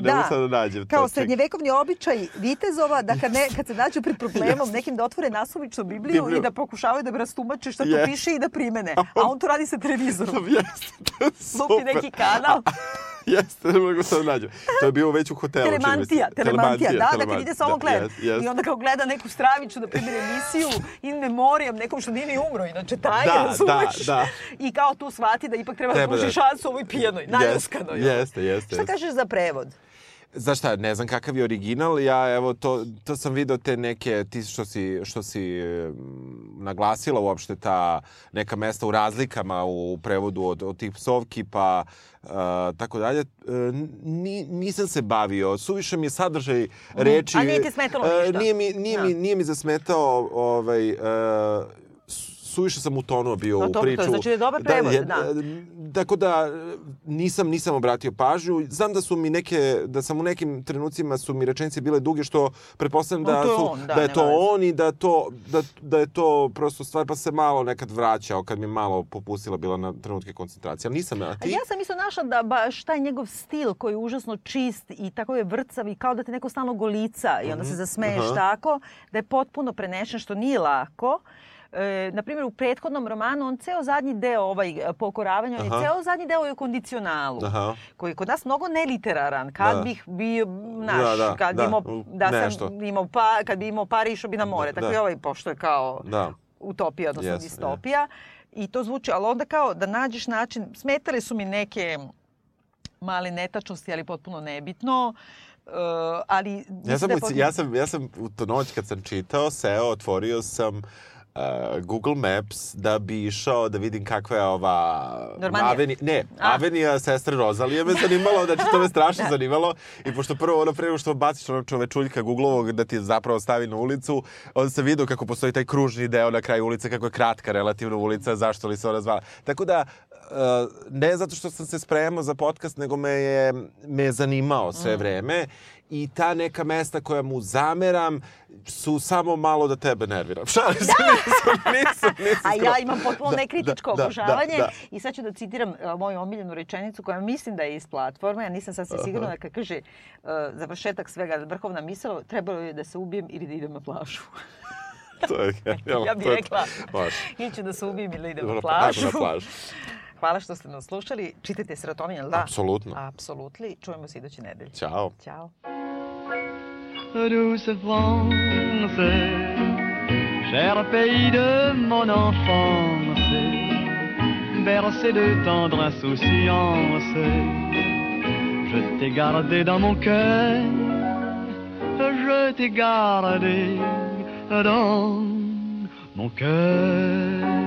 ne mogu sad da nađem to, Kao čekaj. srednjevekovni običaj vitezova da kad, ne, kad se nađu pred problemom nekim da otvore nasumičnu Bibliju, Bibliju. i da pokušavaju da rastumače šta tu Jeste. piše i da primene. A on to radi sa televizorom. Jeste, to je Lupi super. neki kanal. Jeste, ne mogu sad da nađem. To je bio već u hotelu. Telemantija, telemantija, da, da telemantija, ide samo da, gleda. jest, jest. I onda kao gleda neku stravičnu, na primjer, emisiju in memoriam, nekom što nije ni umro, inače taj, Da, razumeš? da, da. I kao tu shvati da ipak treba, da Treba pruži da- šansu ovoj pijenoj, najuskanoj. Jeste, jeste, jeste. Šta kažeš za prevod? Znaš šta, ne znam kakav je original, ja evo to, to sam video te neke, ti što si, što si em, naglasila uopšte ta neka mesta u razlikama u prevodu od, od tih psovki pa uh, tako dalje. E, ni, nisam se bavio, suviše mi je sadržaj reči. Mhm. A nije ti smetalo e, ništa? Nije mi, nije, Da. mi, nije mi zasmetao ovaj, e, suviše sam utonuo bio No, u to priču. je znači da je dobar prevod, je- da. Tako da nisam nisam obratio pažnju. Znam da su mi neke da sam u nekim trenucima su mi rečenice bile duge što pretpostavljam da to su on, da, da je to veze. on i da to da, da je to prosto stvar pa se malo nekad vraćao kad mi malo popustila bila na trenutke koncentracije. Ali nisam A ti. ja sam isto našla da baš taj njegov stil koji je užasno čist i tako je vrcav i kao da te neko stalno golica i onda se zasmeješ Mhm, aha. tako, da je potpuno prenešen što nije lako. E, na primjer, u prethodnom romanu, on ceo zadnji deo, ovaj e, pokoravanja, on je ceo zadnji deo je u kondicionalu. Aha. koji je kod nas mnogo neliteraran. Kad Da. bih bio, naš, Da, da, kad bi da, imao, da nešto. sam imao pa, kad bi imao pare, išao bi na more. Da, Tako da. i ovaj, pošto je kao Da. utopija, odnosno Yes, distopija. I to zvuči, ali onda kao da nađeš način, smetale su mi neke male netačnosti, ali potpuno nebitno. Uh, ali Ja sam, da potpuno- ja sam, ja sam u tu noć kad sam čitao, seo, otvorio sam uh, Google Maps da bi išao da vidim kakva je ova Normandija? aveni, ne, A. avenija sestre Rozalije me zanimalo, znači to me strašno zanimalo i pošto prvo ono pre nego što baciš ono čovečuljka Googleovog da ti zapravo stavi na ulicu, onda sam vidio kako postoji taj kružni deo na kraju ulice, kako je kratka relativno ulica, zašto li se ona zvala. Tako da, uh, ne zato što sam se spremao za podcast, nego me je, me je zanimao sve vreme i ta neka mesta koja mu zameram su samo malo da tebe nerviram. Šalim se, nisam, nisam, nisam. A ja imam potpuno Da, nekritičko da, da, obožavanje da. i sad ću da citiram uh, moju omiljenu rečenicu koja mislim da je iz platforme, a nisam sasvim sigurna da kad kaže uh, završetak svega, vrhovna misla, trebalo je da se ubijem ili da idem na plažu. To je genijalno. ja bih rekla, ili ću da se ubijem ili da idem na ajmo plažu. na plažu. Hvala što ste nas slušali. Čitajte serotonin, jel da? Apsolutno. Apsolutno. Čujemo se iduće nedelje. Ćao. Ćao. douce France, cher pays de mon enfance, bercé de tendre insouciance, je t'ai gardé dans mon cœur, je t'ai gardé dans mon cœur.